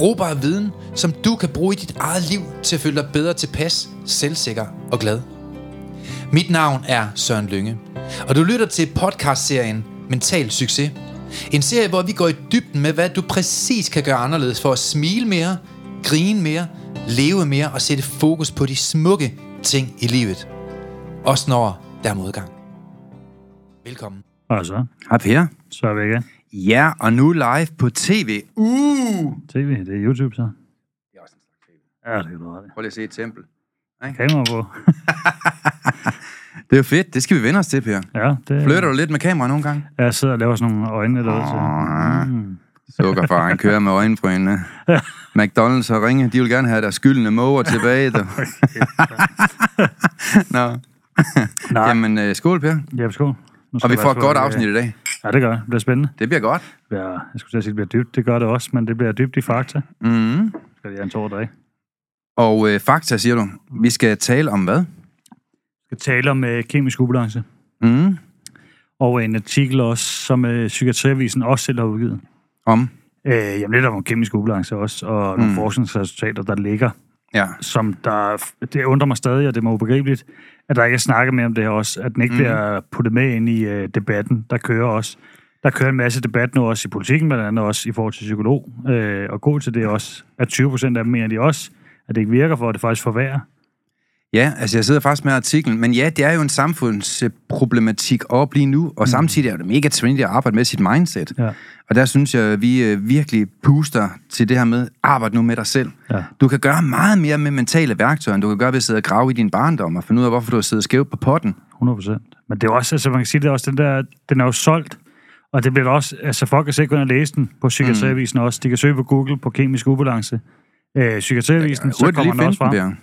Brugbar viden, som du kan bruge i dit eget liv til at føle dig bedre tilpas, selvsikker og glad. Mit navn er Søren Lynge, og du lytter til podcastserien Mental Succes. En serie, hvor vi går i dybden med, hvad du præcis kan gøre anderledes for at smile mere, grine mere, leve mere og sætte fokus på de smukke ting i livet. Også når der er modgang. Velkommen. Og så, Hej Per. så er vi igen. Ja, og nu live på tv. Uh! TV, det er YouTube så. Ja, det kan du have det. Prøv lige at se et tempel. Kamera på. Det er jo fedt, det skal vi vende os til, Per. Ja, det Flytter du lidt med kamera nogle gange? Jeg sidder og laver sådan nogle øjne derude. Så. Åh, Mm. Sukkerfar, han kører med øjenbrynene. McDonald's har ringet, de vil gerne have deres skyldende måger tilbage. Der. Nå. Nej, Jamen, øh, skål, Per. ja, skål. Nu Og vi får et godt afsnit i dag. Ja, det gør det. Det bliver spændende. Det bliver godt. Det bliver, jeg skulle til at sige, det bliver dybt. Det gør det også, men det bliver dybt i fakta. Mm. Skal jeg en tår dag. Og øh, fakta, siger du. Vi skal tale om hvad? Vi skal tale om øh, kemisk ubalance. Mm. Og en artikel også, som øh, Psykiatriavisen også selv har udgivet. Om? Øh, jamen lidt om kemisk ubalance også, og nogle Mm. forskningsresultater, der ligger Ja. som der, det undrer mig stadig, og det må ubegribeligt, at der ikke er snakket mere om det her også, at den ikke mm. bliver puttet med ind i uh, debatten. Der kører også, der kører en masse debat nu også i politikken, blandt andet også i forhold til psykolog, øh, og god til det også, at 20 procent af dem mener de også, at det ikke virker for, at det faktisk forværrer. Ja, altså jeg sidder faktisk med artiklen, men ja, det er jo en samfundsproblematik op lige nu, og mm. samtidig er det mega trendy at arbejde med sit mindset. Ja. Og der synes jeg, at vi øh, virkelig puster til det her med, arbejde nu med dig selv. Ja. Du kan gøre meget mere med mentale værktøjer, end du kan gøre ved at sidde og grave i din barndom, og finde ud af, hvorfor du har siddet skævt på potten. 100 procent. Men det er også, altså man kan sige, det er også den der, den er jo solgt, og det bliver også, altså folk kan sikkert gå ind og læse den på Psykiatriavisen mm. også. De kan søge på Google på kemisk ubalance. Øh, Psykiatriavisen, så Hurtigt kommer den også frem. den.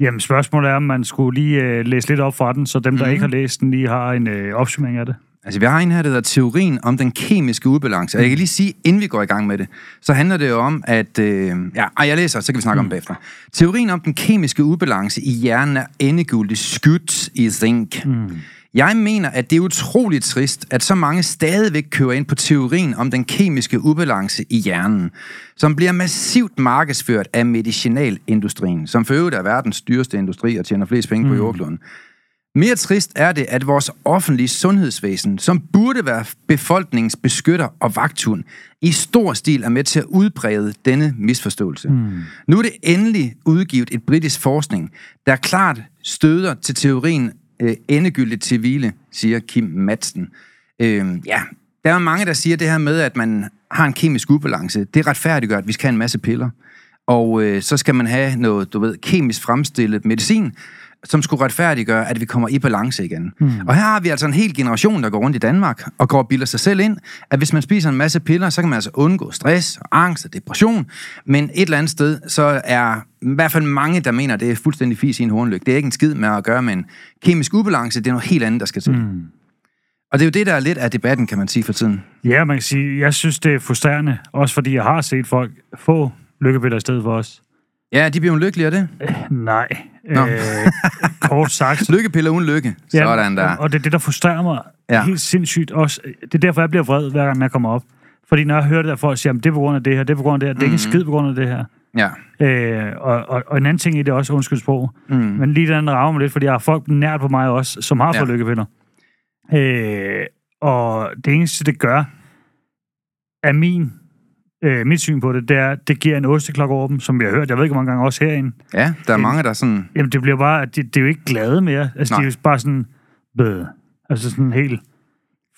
Jamen, spørgsmålet er, om man skulle lige øh, læse lidt op fra den, så dem, der Mhm. ikke har læst den, lige har en øh, opsummering af det. Altså, vi har en her, der hedder teorien om den kemiske ubalance. Og jeg kan lige sige, inden vi går i gang med det, så handler det jo om, at... Øh, ja, ej, jeg læser, så kan vi snakke mm. om det bagefter. Teorien om den kemiske ubalance i hjernen er endegyldigt skudt i zinc. Mm. Jeg mener, at det er utroligt trist, at så mange stadigvæk kører ind på teorien om den kemiske ubalance i hjernen, som bliver massivt markedsført af medicinalindustrien, som for øvrigt er verdens dyreste industri og tjener flest penge på jordkloden. Mere trist er det, at vores offentlige sundhedsvæsen, som burde være befolkningens beskytter og vagthund, i stor stil er med til at udbrede denne misforståelse. Mm. Nu er det endelig udgivet et britisk forskning, der klart støder til teorien øh, endegyldigt til hvile, siger Kim Madsen. Øh, ja, der er mange, der siger det her med, at man har en kemisk ubalance. Det retfærdiggør, at vi skal have en masse piller. Og øh, så skal man have noget, du ved, kemisk fremstillet medicin, som skulle retfærdiggøre, at vi kommer i balance igen. Mm. Og her har vi altså en hel generation, der går rundt i Danmark og går og bilder sig selv ind, at hvis man spiser en masse piller, så kan man altså undgå stress, og angst og depression. Men et eller andet sted, så er i hvert fald mange, der mener, det er fuldstændig fis i en hornlyg. Det er ikke en skid med at gøre med en kemisk ubalance, det er noget helt andet, der skal til. Mm. Og det er jo det, der er lidt af debatten, kan man sige for tiden. Ja, man kan sige, jeg synes, det er frustrerende, også fordi jeg har set folk få lykkepiller i stedet for os. Ja, de bliver jo lykkelige af det. Nej. Nå. Øh, kort sagt. Lykkepiller uden lykke. Sådan der. Og, det er det, der frustrerer mig Ja. ja. helt sindssygt også. Det er derfor, jeg bliver vred, hver gang jeg kommer op. Fordi når jeg hører det, at folk siger, at det er på grund af det her, det er på grund af det her, det er ikke Mhm. skid på grund af det her. Ja. Øh, og, og, og en anden ting i det er også, undskyld sprog, Mm. men lige den rager mig lidt, fordi jeg har folk nært på mig også, som har Ja. fået lykkepiller. Øh, og det eneste, det gør, er min, øh, mit syn på det, det er, det giver en osteklok over dem, som vi har hørt, jeg ved ikke, hvor mange gange også herinde. Ja, der er Øh, mange, der sådan... Jamen, det bliver bare, det, det er jo ikke glade mere. Altså, Nej. de er jo bare sådan, bøh. Altså sådan helt,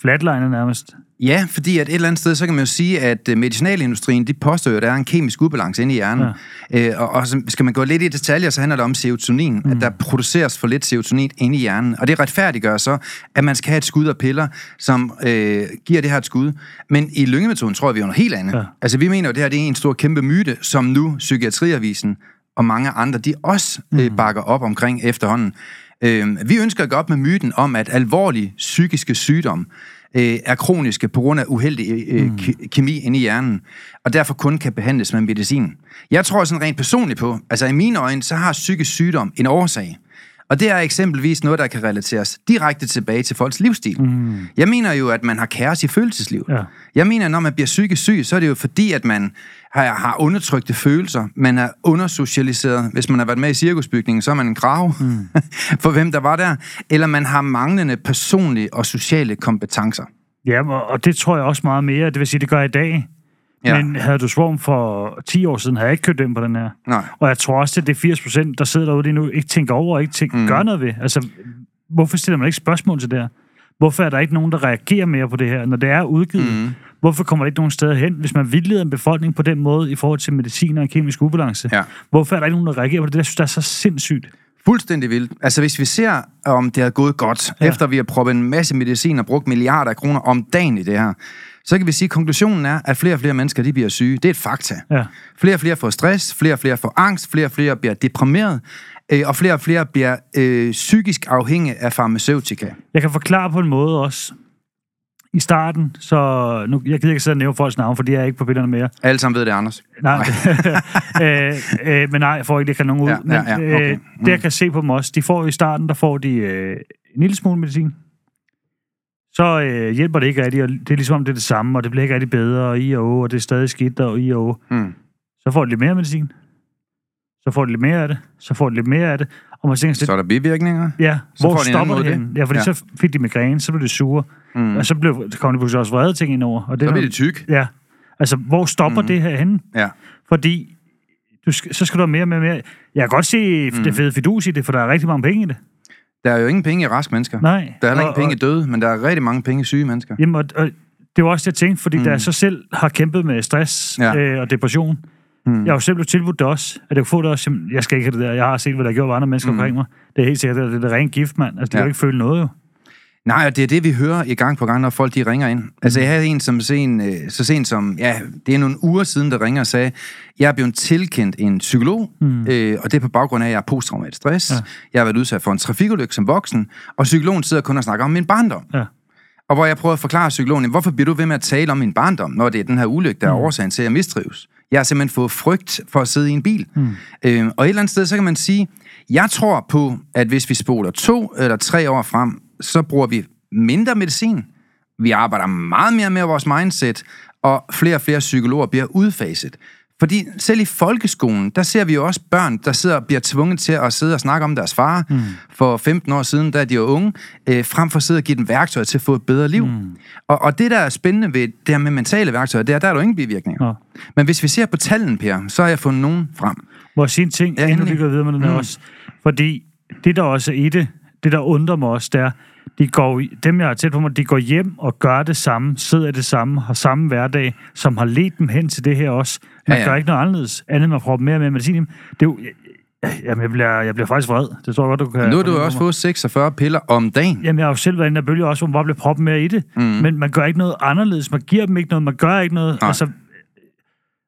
flatliner nærmest. Ja, fordi at et eller andet sted, så kan man jo sige, at øh, medicinalindustrien, de påstår jo, at der er en kemisk ubalance inde i hjernen. Ja. Øh, og, og så skal man gå lidt i detaljer, så handler det om serotonin, mm. at der produceres for lidt serotonin inde i hjernen. Og det retfærdiggør så, at man skal have et skud af piller, som øh, giver det her et skud. Men i lyngemetoden tror jeg, vi er noget helt andet. Ja. Altså vi mener jo, at det her det er en stor kæmpe myte, som nu Psykiatriavisen og mange andre, de også øh, bakker op omkring efterhånden. Øh, vi ønsker at gå op med myten om, at alvorlige psykiske sygdomme øh, er kroniske på grund af uheldig øh, mm. kemi inde i hjernen, og derfor kun kan behandles med medicin. Jeg tror sådan rent personligt på, altså i mine øjne, så har psykisk sygdom en årsag. Og det er eksempelvis noget, der kan relateres direkte tilbage til folks livsstil. Mm. Jeg mener jo, at man har kaos i følelsesliv. Ja. Jeg mener, når man bliver psykisk syg, så er det jo fordi, at man har, har undertrykte følelser. Man er undersocialiseret. Hvis man har været med i cirkusbygningen, så er man en grav mm. for hvem der var der. Eller man har manglende personlige og sociale kompetencer. Ja, og det tror jeg også meget mere. Det vil sige, det gør i dag. Ja. Men havde du svorm for 10 år siden, havde jeg ikke købt den på den her. Nej. Og jeg tror også, at det er 80 procent, der sidder derude lige nu, ikke tænker over og ikke tænker, mm. gør noget ved. Altså, hvorfor stiller man ikke spørgsmål til det her? Hvorfor er der ikke nogen, der reagerer mere på det her, når det er udgivet? Mm. Hvorfor kommer det ikke nogen steder hen, hvis man vildleder en befolkning på den måde i forhold til medicin og kemisk ubalance? Ja. Hvorfor er der ikke nogen, der reagerer på det? Det synes jeg er så sindssygt. Fuldstændig vildt. Altså hvis vi ser, om det har gået godt, ja. efter vi har proppet en masse medicin og brugt milliarder af kroner om dagen i det her, så kan vi sige, at konklusionen er, at flere og flere mennesker de bliver syge. Det er et fakta. Ja. Flere og flere får stress, flere og flere får angst, flere og flere bliver deprimeret, øh, og flere og flere bliver øh, psykisk afhængige af farmaceutika. Jeg kan forklare på en måde også. I starten, så... Nu, jeg gider ikke sidde og nævne folks navn, for de er ikke på billederne mere. Alle sammen ved det, Anders. Nej, øh, øh, men nej, jeg får ikke det kan nogen ud. Ja, men, ja, ja, okay. øh, det jeg kan se på dem også, de får i starten, der får de øh, en lille smule medicin. Så øh, hjælper det ikke rigtigt, og det er ligesom om det er det samme, og det bliver ikke rigtig bedre, og i og o, og det er stadig skidt, og i og o. Mm. Så får de lidt mere medicin. Så får de lidt mere af det. Så får de lidt mere af det. Og man tænker, Så er der bivirkninger. Ja, Så hvor får stopper det henne? Ja, fordi Ja. så fik de migræne, så blev det sure. Mm. Og så blev, så kom de pludselig også vrede ting ind over. Og det Så er bliver det tyk. Ja, altså hvor stopper Mm. det her henne? Ja. Fordi du så skal du have mere, mere, mere. Jeg kan godt se mm. det fede fidus i det, for der er rigtig mange penge i det. Der er jo ingen penge i raske mennesker. Nej. Der er heller og, ingen penge i døde, men der er rigtig mange penge i syge mennesker. Jamen, og, og det var også det, jeg tænkte, fordi mm. da jeg så selv har kæmpet med stress Ja. øh, og depression, Mm. mm. jeg har jo selv blevet tilbudt det også, at jeg kunne få det også. Jeg skal ikke have det der. Jeg har set, hvad der gjorde ved andre mennesker Mm. mm. omkring mig. Det er helt sikkert, det er det ren gift, mand. Altså, de Ja. kan ikke føle noget jo. Nej, og det er det, vi hører i gang på gang, når folk de ringer ind. Altså, jeg havde en som sen, øh, så sent som, ja, det er nogle uger siden, der ringer og sagde, jeg er blevet tilkendt en psykolog, mm. øh, og det er på baggrund af, at jeg har posttraumatisk stress. Ja. Jeg har været udsat for en trafikulykke som voksen, og psykologen sidder kun og snakker om min barndom. Ja. Og hvor jeg prøver at forklare psykologen, hvorfor bliver du ved med at tale om min barndom, når det er den her ulykke, der er Mm. årsagen til, at jeg mistrives? Jeg har simpelthen fået frygt for at sidde i en bil. Mm. Øh, og et eller andet sted, så kan man sige, jeg tror på, at hvis vi spoler to eller tre år frem, så bruger vi mindre medicin. Vi arbejder meget mere med vores mindset, og flere og flere psykologer bliver udfaset. Fordi selv i folkeskolen, der ser vi jo også børn, der sidder og bliver tvunget til at sidde og snakke om deres far. Mm. For 15 år siden, da de var unge, øh, frem for at sidde og give dem værktøjer til at få et bedre liv. Mm. Og, og det, der er spændende ved det her med mentale værktøjer, det er, der er der jo ingen bivirkninger. Nå. Men hvis vi ser på tallene, Per, så har jeg fundet nogen frem. Må jeg sige en ting, Ja, ja, inden vi går videre med den Mm. også? Fordi det, der også er i det, det, der undrer mig også, det er, de går, i- dem, jeg har tæt på mig, de går hjem og gør det samme, sidder i det samme, har samme hverdag, som har ledt dem hen til det her også. Man Ja, ja, gør ikke noget anderledes, andet end at prøve mere mere medicin. i. Det er jo, jamen, jeg, bliver, jeg bliver faktisk vred. Det tror jeg godt, du kan... Nu har du også fået 46 piller om dagen. Jamen, jeg har jo selv været inde der bølge også, hvor man bare bliver proppet mere i det. Mm. Men man gør ikke noget anderledes. Man giver dem ikke noget. Man gør ikke noget. Nej. Altså,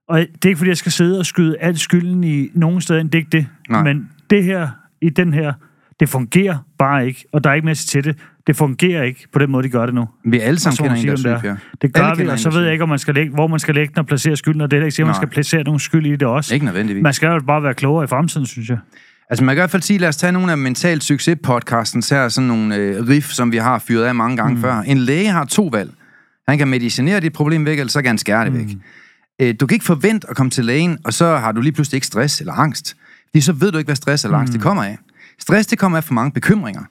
og det er ikke, fordi jeg skal sidde og skyde al skylden i nogen steder, end det er ikke det. Nej. Men det her, i den her, det fungerer bare ikke. Og der er ikke mere til det. Det fungerer ikke på den måde, de gør det nu. Vi alle sammen kender en, der er syg, Per. Det gør Alle vi, og så ved jeg ikke, om man skal lægge, hvor man skal lægge den og placere skylden, og det er ikke sikkert, at man skal placere nogen skyld i det også. Ikke nødvendigvis. Man skal jo bare være klogere i fremtiden, synes jeg. Altså man kan i hvert fald sige, lad os tage nogle af mental succes podcastens her, sådan nogle øh, riff, som vi har fyret af mange gange mm. før. En læge har to valg. Han kan medicinere dit problem væk, eller så kan han skære det Mm. væk. Øh, du kan ikke forvente at komme til lægen, og så har du lige pludselig ikke stress eller angst. Fordi så ved du ikke, hvad stress eller angst Mm. det kommer af. Stress, det kommer af for mange bekymringer.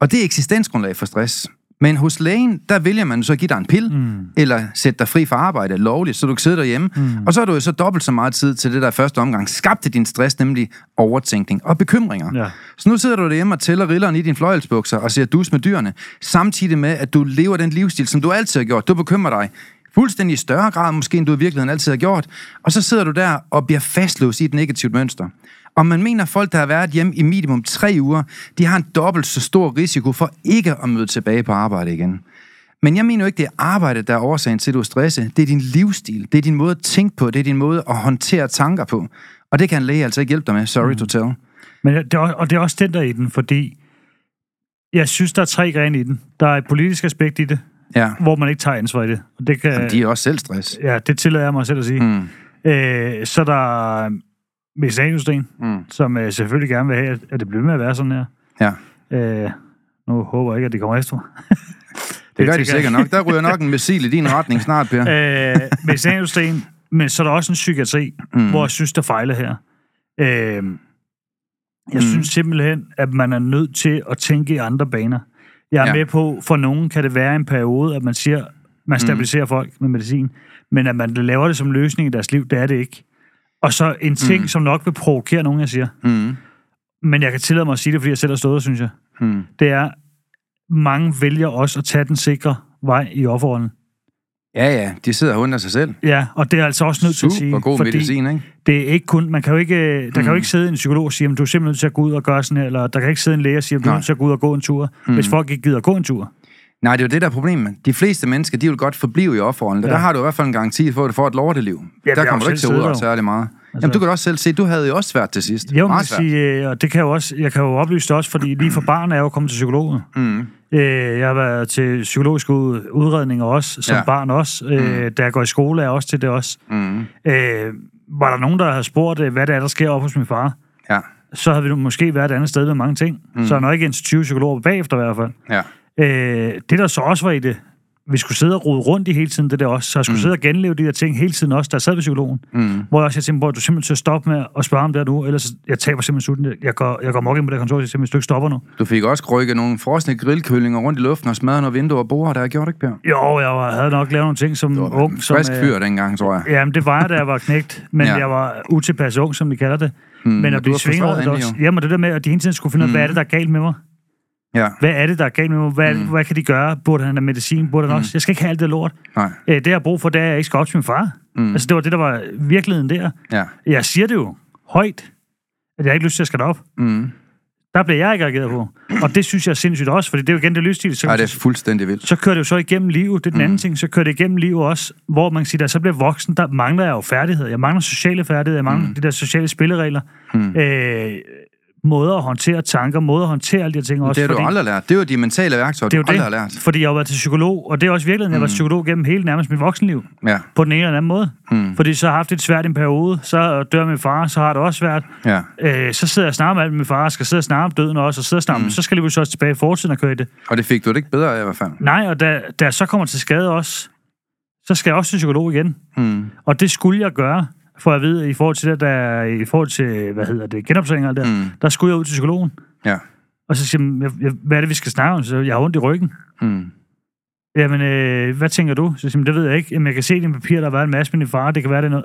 Og det er eksistensgrundlag for stress. Men hos lægen, der vælger man så at give dig en pille, mm. eller sætte dig fri fra arbejde lovligt, så du kan sidde derhjemme. Mm. Og så har du jo så dobbelt så meget tid til det der første omgang. Skabte din stress, nemlig overtænkning og bekymringer. Ja. Så nu sidder du derhjemme og tæller rilleren i dine fløjelsbukser og ser dus med dyrene, samtidig med, at du lever den livsstil, som du altid har gjort. Du bekymrer dig fuldstændig i større grad, måske end du i virkeligheden altid har gjort. Og så sidder du der og bliver fastlåst i et negativt mønster. Og man mener, at folk, der har været hjemme i minimum tre uger, de har en dobbelt så stor risiko for ikke at møde tilbage på arbejde igen. Men jeg mener jo ikke, det er arbejdet, der er årsagen til, at du er stresset. Det er din livsstil. Det er din måde at tænke på. Det er din måde at håndtere tanker på. Og det kan en læge altså ikke hjælpe dig med. Sorry mm. to tell. Men det er, og det er også den der i den, fordi jeg synes, der er tre grene i den. Der er et politisk aspekt i det, Ja. hvor man ikke tager ansvar i det. Og det kan, Jamen, de er også selv stress. Ja, det tillader jeg mig selv at sige. Mm. Øh, så er der medicinalindustrien, Mm. som øh, selvfølgelig gerne vil have, at- det bliver med at være sådan her. Ja. Øh, nu håber jeg ikke, at de kommer efter mig. Det gør de sikkert nok. Der ryger nok en missil i din retning snart, Per. øh, medicinalindustrien, men så er der også en psykiatri, Mm. mm. hvor jeg synes, der fejler her. Øh, jeg Mm. mm. synes simpelthen, at man er nødt til at tænke i andre baner. Jeg er Ja. ja. med på, for nogen kan det være en periode, at man siger, man stabiliserer mm. folk med medicin, men at man laver det som løsning i deres liv, det er det ikke. Og så en ting, Mm. som nok vil provokere nogen, jeg siger, Mm. men jeg kan tillade mig at sige det, fordi jeg selv har stået, synes jeg, Mm. det er, mange vælger også at tage den sikre vej i offerrollen. Ja, ja. De sidder og undrer sig selv. Ja, og det er altså også nødt til at sige, Super god fordi medicin, ikke? det er ikke kun, man kan jo ikke, der mm. kan jo Mm. ikke sidde en psykolog og sige, at du er simpelthen nødt til at gå ud og gøre sådan her, eller der kan ikke sidde en læge og sige, at du er nødt til at gå ud og gå en tur, mm. hvis folk ikke gider gå en tur. Nej, det er jo det, der er problemet. De fleste mennesker, de vil godt forblive i offerrollen. Ja. Ja. Der har du i hvert fald en garanti for, at du får et lorteliv. jeg der har kommer du ikke til ud der. særlig meget. Altså- Jamen, du kan også selv se, du havde jo også svært til sidst. Jo, Meget svært. sige, øh, og det kan jo også, jeg kan jo oplyse det også, fordi lige for barn er jeg jo kommet til psykologen. Mm. Øh, Jeg har været til psykologiske ud- udredninger også, som Ja. ja. barn også. Øh, Da jeg går i skole, er jeg også til det også. Mm. Øh, Var der nogen, der har spurgt, øh, hvad det er, der sker op hos min far, Ja, så havde vi måske været et andet sted med mange ting. Mm. Så er nok ikke en 20 psykologer bagefter i hvert fald. ja. Øh, det, der så også var i det, vi skulle sidde og rode rundt i hele tiden, det der også. Så jeg skulle mm. sidde og genleve de der ting hele tiden også, der sad ved psykologen. Mm. Hvor jeg også jeg tænkte, hvor du simpelthen til at stoppe med at spørge om det her nu, ellers jeg taber simpelthen sutten. Jeg går, jeg går mok ind på det kontor, siger, hvis du ikke stopper nu. Du fik også rykket nogle frosne grillkøllinger rundt i luften og smadret nogle vinduer og borer, der har gjort ikke, Per? Jo, jeg var, havde nok lavet nogle ting som Du var ung. Som, frisk øh, fyr dengang, tror jeg. Jamen, det var jeg, da jeg var knægt, men Ja. jeg var utilpas ung, som de kalder det. Mm, Men at blive svinget over det også. Jamen, det der med, at de hele tiden skulle finde ud af, Mm. hvad er det, der er galt med mig? Ja, Hvad er det, der er galt med mig? Hvad, mm. hvad kan de gøre? Burde han have medicin? Burde han mm. også? Jeg skal ikke have alt det lort. nej. Øh, Det, jeg har brug for, det er, at jeg ikke skal op til min far. Mm. Mm. Altså, det var det, der var virkeligheden der. Ja. Jeg siger det jo højt, at jeg ikke har lyst til at skal op. Mm. Der bliver jeg ikke reageret på. Og det synes jeg er sindssygt også, fordi det er jo igen det livsstil. Så, Ej, det er fuldstændig vildt. så kører det jo så igennem livet. Det er den anden ting. Så kører det igennem livet også, hvor man kan sige, at så bliver voksen, der mangler jeg jo færdigheder. Jeg mangler sociale færdigheder. Jeg mangler mm. de der sociale spilleregler. Mm. Øh, måder at håndtere tanker, måder at håndtere alle de her ting også. Det har du fordi, aldrig lært. Det er jo de mentale værktøjer, det er du aldrig jo har det, lært. fordi jeg har været til psykolog, og det er også virkeligheden, jeg har været psykolog gennem hele nærmest mit voksenliv, Ja, på den ene eller anden måde. Mm. Fordi så har jeg haft det svært i en periode, så dør min far, så har det også svært. ja. Øh, så sidder jeg snakker med min far, skal sidde og snakke om døden også, og sidde og snakke, mm. så skal vi så også tilbage i fortiden og køre i det. Og det fik du det ikke bedre af, i hvert fald. Nej, og da, da jeg så kommer til skade også, så skal jeg også til psykolog igen. Mm. Og det skulle jeg gøre, for at vide, i forhold til det, der, i forhold til, hvad hedder det, genoptræning og alt det, Mm. der skulle jeg ud til psykologen. Ja. Og så siger jeg, jeg, hvad er det, vi skal snakke om? Så jeg har ondt i ryggen. Mm. Jamen, øh, hvad tænker du? Så siger det ved jeg ikke. Jamen, jeg kan se i dine papirer, der har været en masse med din far. Det kan være, det er noget.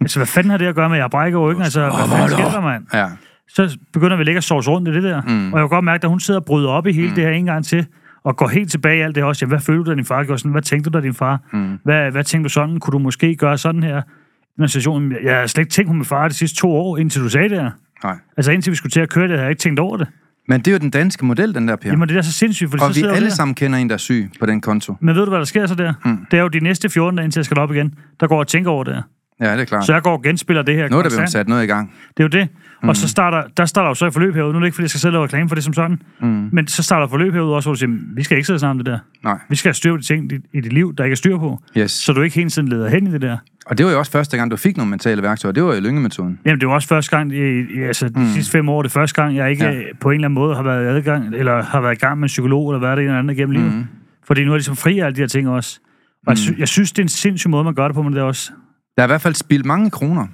altså, hvad fanden har det at gøre med, at jeg brækker ryggen? Altså, hvad fanden sker der, mand? Ja. Så begynder vi at ligge og sovs rundt i det der. Mm. Og jeg kan godt mærke, at hun sidder og bryder op i hele mm. det her en gang til, og går helt tilbage i alt det også. Jamen, hvad følte du, da din far gjorde sådan? Hvad tænkte du, da din far? Mm. Hvad, hvad tænkte du sådan? Kunne du måske gøre sådan her? Den situation, jeg har slet ikke tænkt på min far de sidste to år, indtil du sagde det her. Nej. Altså indtil vi skulle til at køre det, har jeg ikke tænkt over det. Men det er jo den danske model, den der, Per. Ja. Jamen det er så sindssygt, for så og vi sidder jeg alle der. sammen kender en, der er syg på den konto. Men ved du, hvad der sker så der? Mm. Det er jo de næste 14 dage, indtil jeg skal op igen, der går jeg og tænker over det her. Ja, det er klart. Så jeg går og genspiller det her Nu er der blevet sat noget i gang. Det er jo det. Og mm. så starter, der starter jo så i forløb herude. Nu er det ikke, fordi jeg skal og lave reklame for det som sådan. Mm. Men så starter forløb herude også, hvor du siger, vi skal ikke sidde sammen det der. Nej. Vi skal have styr på de ting i, dit liv, der ikke er styr på. Yes. Så du ikke hele tiden leder hen i det der. Og det var jo også første gang, du fik nogle mentale værktøjer. Det var jo lyngemetoden. Jamen, det var også første gang, i, altså de Mm. sidste fem år, det første gang, jeg ikke Ja. ja. på en eller anden måde har været adgang, eller har været i gang med en psykolog, eller hvad det ene eller andet gennem livet. Mm. Fordi nu er det ligesom fri af alle de her ting også. Og jeg, sy- Mm. jeg synes, det er en sindssyg måde, man gør det på med det også. Der er i hvert fald spildt mange kroner.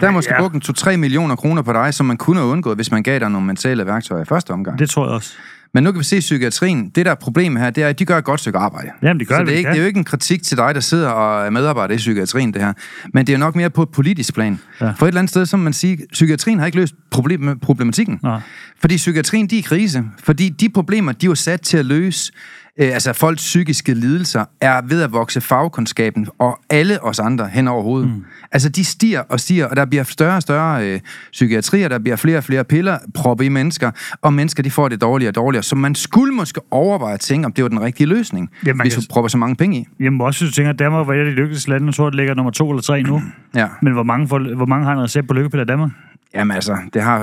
Der er måske ja, brugt en 2-3 millioner kroner på dig, som man kunne have undgået, hvis man gav dig nogle mentale værktøjer i første omgang. Det tror jeg også. Men nu kan vi se i psykiatrien, det der er problemet her, det er, at de gør et godt stykke arbejde. Jamen, de gør Så det, det er, ikke, det er jo ikke en kritik til dig, der sidder og er medarbejder i psykiatrien, det her. Men det er nok mere på et politisk plan. Ja. Ja. For et eller andet sted, så må man sige, psykiatrien har ikke løst problem, problematikken. Nej. Fordi psykiatrien, de er i krise. Fordi de problemer, de er jo sat til at løse, øh, altså folks psykiske lidelser, er ved at vokse fagkundskaben og alle os andre hen over hovedet. Mm. Altså, de stiger og stiger, og der bliver større og større øh, psykiatrier, der bliver flere og flere piller proppet i mennesker, og mennesker, de får det dårligere og dårligere. Så man skulle måske overveje at tænke, om det var den rigtige løsning, Ja, man hvis kan- du propper så mange penge i. Jamen også, hvis du tænker, Danmark var et af de lykkeligste lande, og så ligger nummer to eller tre nu. Ja. Men hvor mange, får, hvor mange har en recept på lykkepiller i Danmark? Jamen altså, det har,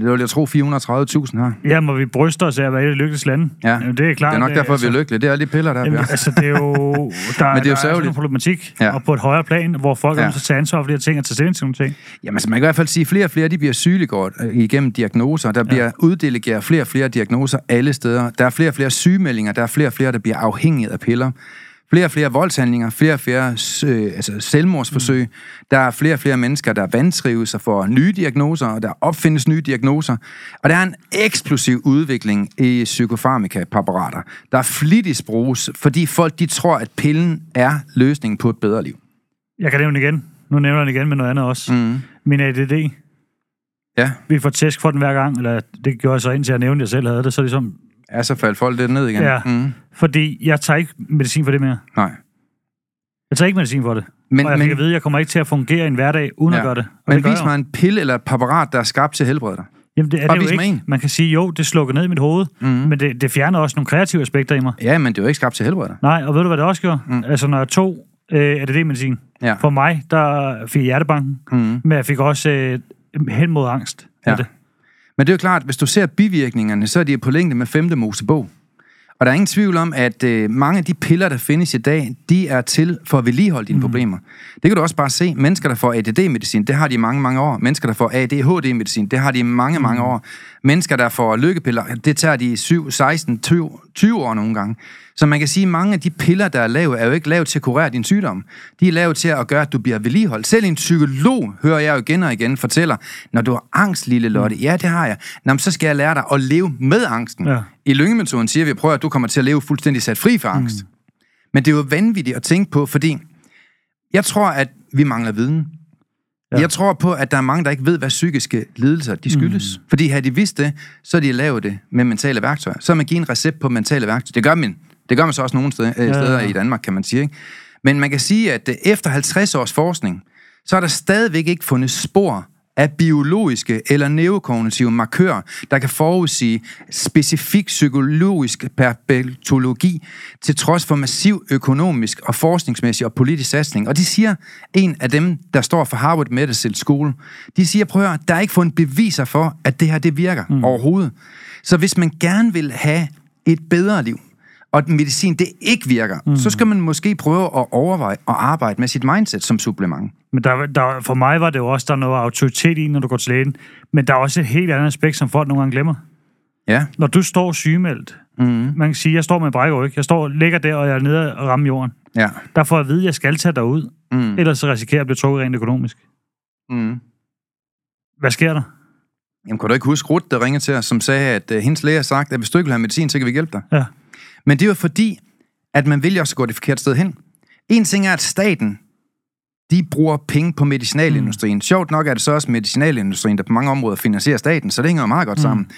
det vil jeg tro, 430.000 her. Ja, må vi bryster os af at være et lykkeligste lande? Ja. Jamen, det er klart. Det er nok derfor, vi er lykkelige. Det er alle de piller, der er. Jamen, Jamen, altså, det er jo... Der, Men det er jo der er en problematik, ja. Og på et højere plan, hvor folk ja. Ja. også tager ansvar for de her ting og tager stilling til nogle ting. Jamen, altså, man kan i hvert fald sige, at flere og flere de bliver sygeliggjort øh, igennem diagnoser. Der bliver ja. uddelegeret flere og flere diagnoser alle steder. Der er flere og flere sygemeldinger. Der er flere og flere, der bliver afhængige af piller. Flere og flere voldshandlinger, flere og flere øh, altså selvmordsforsøg. Mm. Der er flere og flere mennesker, der vantrives og får nye diagnoser, og der opfindes nye diagnoser. Og der er en eksplosiv udvikling i psykofarmaka-præparater, der flittigt bruges, fordi folk de tror, at pillen er løsningen på et bedre liv. Jeg kan nævne igen. Nu nævner jeg den igen med noget andet også. Mm. Min ADD. Ja, Vi får tæsk for den hver gang, eller det gjorde jeg så indtil jeg nævnte, at jeg selv havde det. Så er det som, ja så faldt folk lidt ned igen. Ja. Mm. fordi jeg tager ikke medicin for det mere. Nej. Jeg tager ikke medicin for det. Men, og jeg men, at vide, at jeg kommer ikke til at fungere i en hverdag, uden ja. at gøre det. Og men det vis mig en pille eller et præparat, der er skabt til at helbrede dig. Jamen, det er Bare det jo ikke. en. Man kan sige, jo, det slukker ned i mit hoved, mm. men det, det fjerner også nogle kreative aspekter i mig. Ja, men det er jo ikke skabt til dig. Nej, og ved du, hvad det også gjorde? Mm. Altså, når jeg tog øh, ADD-medicin, Ja. for mig, der fik jeg hjertebanken, mm. men jeg fik også øh, hen mod angst. Ja. Ja. Det. Men det er jo klart, hvis du ser bivirkningerne, så er de på længde med femte Mosebog. Og der er ingen tvivl om, at øh, mange af de piller, der findes i dag, de er til for at vedligeholde dine mm. problemer. Det kan du også bare se. Mennesker, der får ADD-medicin, det har de i mange, mange år. Mennesker, der får ADHD-medicin, det har de i mange, mange år. Mennesker, der får lykkepiller, det tager de i 7, 16, 20, 20 år nogle gange. Så man kan sige, at mange af de piller, der er lavet, er jo ikke lavet til at kurere din sygdom. De er lavet til at gøre, at du bliver vedligeholdt. Selv en psykolog, hører jeg jo igen og igen, fortæller, når du har angst, lille Lotte, ja, det har jeg. Nå, så skal jeg lære dig at leve med angsten. Ja. I lyngemetoden siger vi, prøver, at du kommer til at leve fuldstændig sat fri for angst. Mm. Men det er jo vanvittigt at tænke på, fordi jeg tror, at vi mangler viden. Ja. Ja. Jeg tror på, at der er mange, der ikke ved, hvad psykiske lidelser de skyldes. Mm. Fordi havde de vidst det, så de lavet det med mentale værktøjer. Så man givet en recept på mentale værktøjer. Det gør man. Det gør man så også nogle steder, ja. steder i Danmark, kan man sige. Ikke? Men man kan sige, at øh, efter 50 års forskning, så er der stadigvæk ikke fundet spor af biologiske eller neurokognitive markører, der kan forudsige specifik psykologisk perpetuologi, til trods for massiv økonomisk og forskningsmæssig og politisk satsning. Og de siger, en af dem, der står for Harvard Medical School, de siger, prøv at høre, der er ikke fundet beviser for, at det her det virker mm. overhovedet. Så hvis man gerne vil have et bedre liv, og at medicin det ikke virker, mm. så skal man måske prøve at overveje at arbejde med sit mindset som supplement. Men der, der, for mig var det jo også, der er noget autoritet i, når du går til lægen. Men der er også et helt andet aspekt, som folk nogle gange glemmer. Ja, Når du står sygemeldt, mm. man kan sige, jeg står med en brækkeryg, jeg står, ligger der, og jeg er nede og rammer jorden. ja. Der får jeg at vide, at jeg skal tage dig ud, Mm. ellers så risikerer jeg at blive trukket rent økonomisk. Mm. Hvad sker der? Jamen, kan du ikke huske Ruth, der ringede til os, som sagde, at uh, hendes læge har sagt, at hvis du ikke vil have medicin, så kan vi hjælpe dig. Ja. Men det er jo fordi, at man vil jo også gå det forkerte sted hen. En ting er, at staten, de bruger penge på medicinalindustrien. Mm. Sjovt nok er det så også medicinalindustrien, der på mange områder finansierer staten, så det hænger jo meget godt sammen.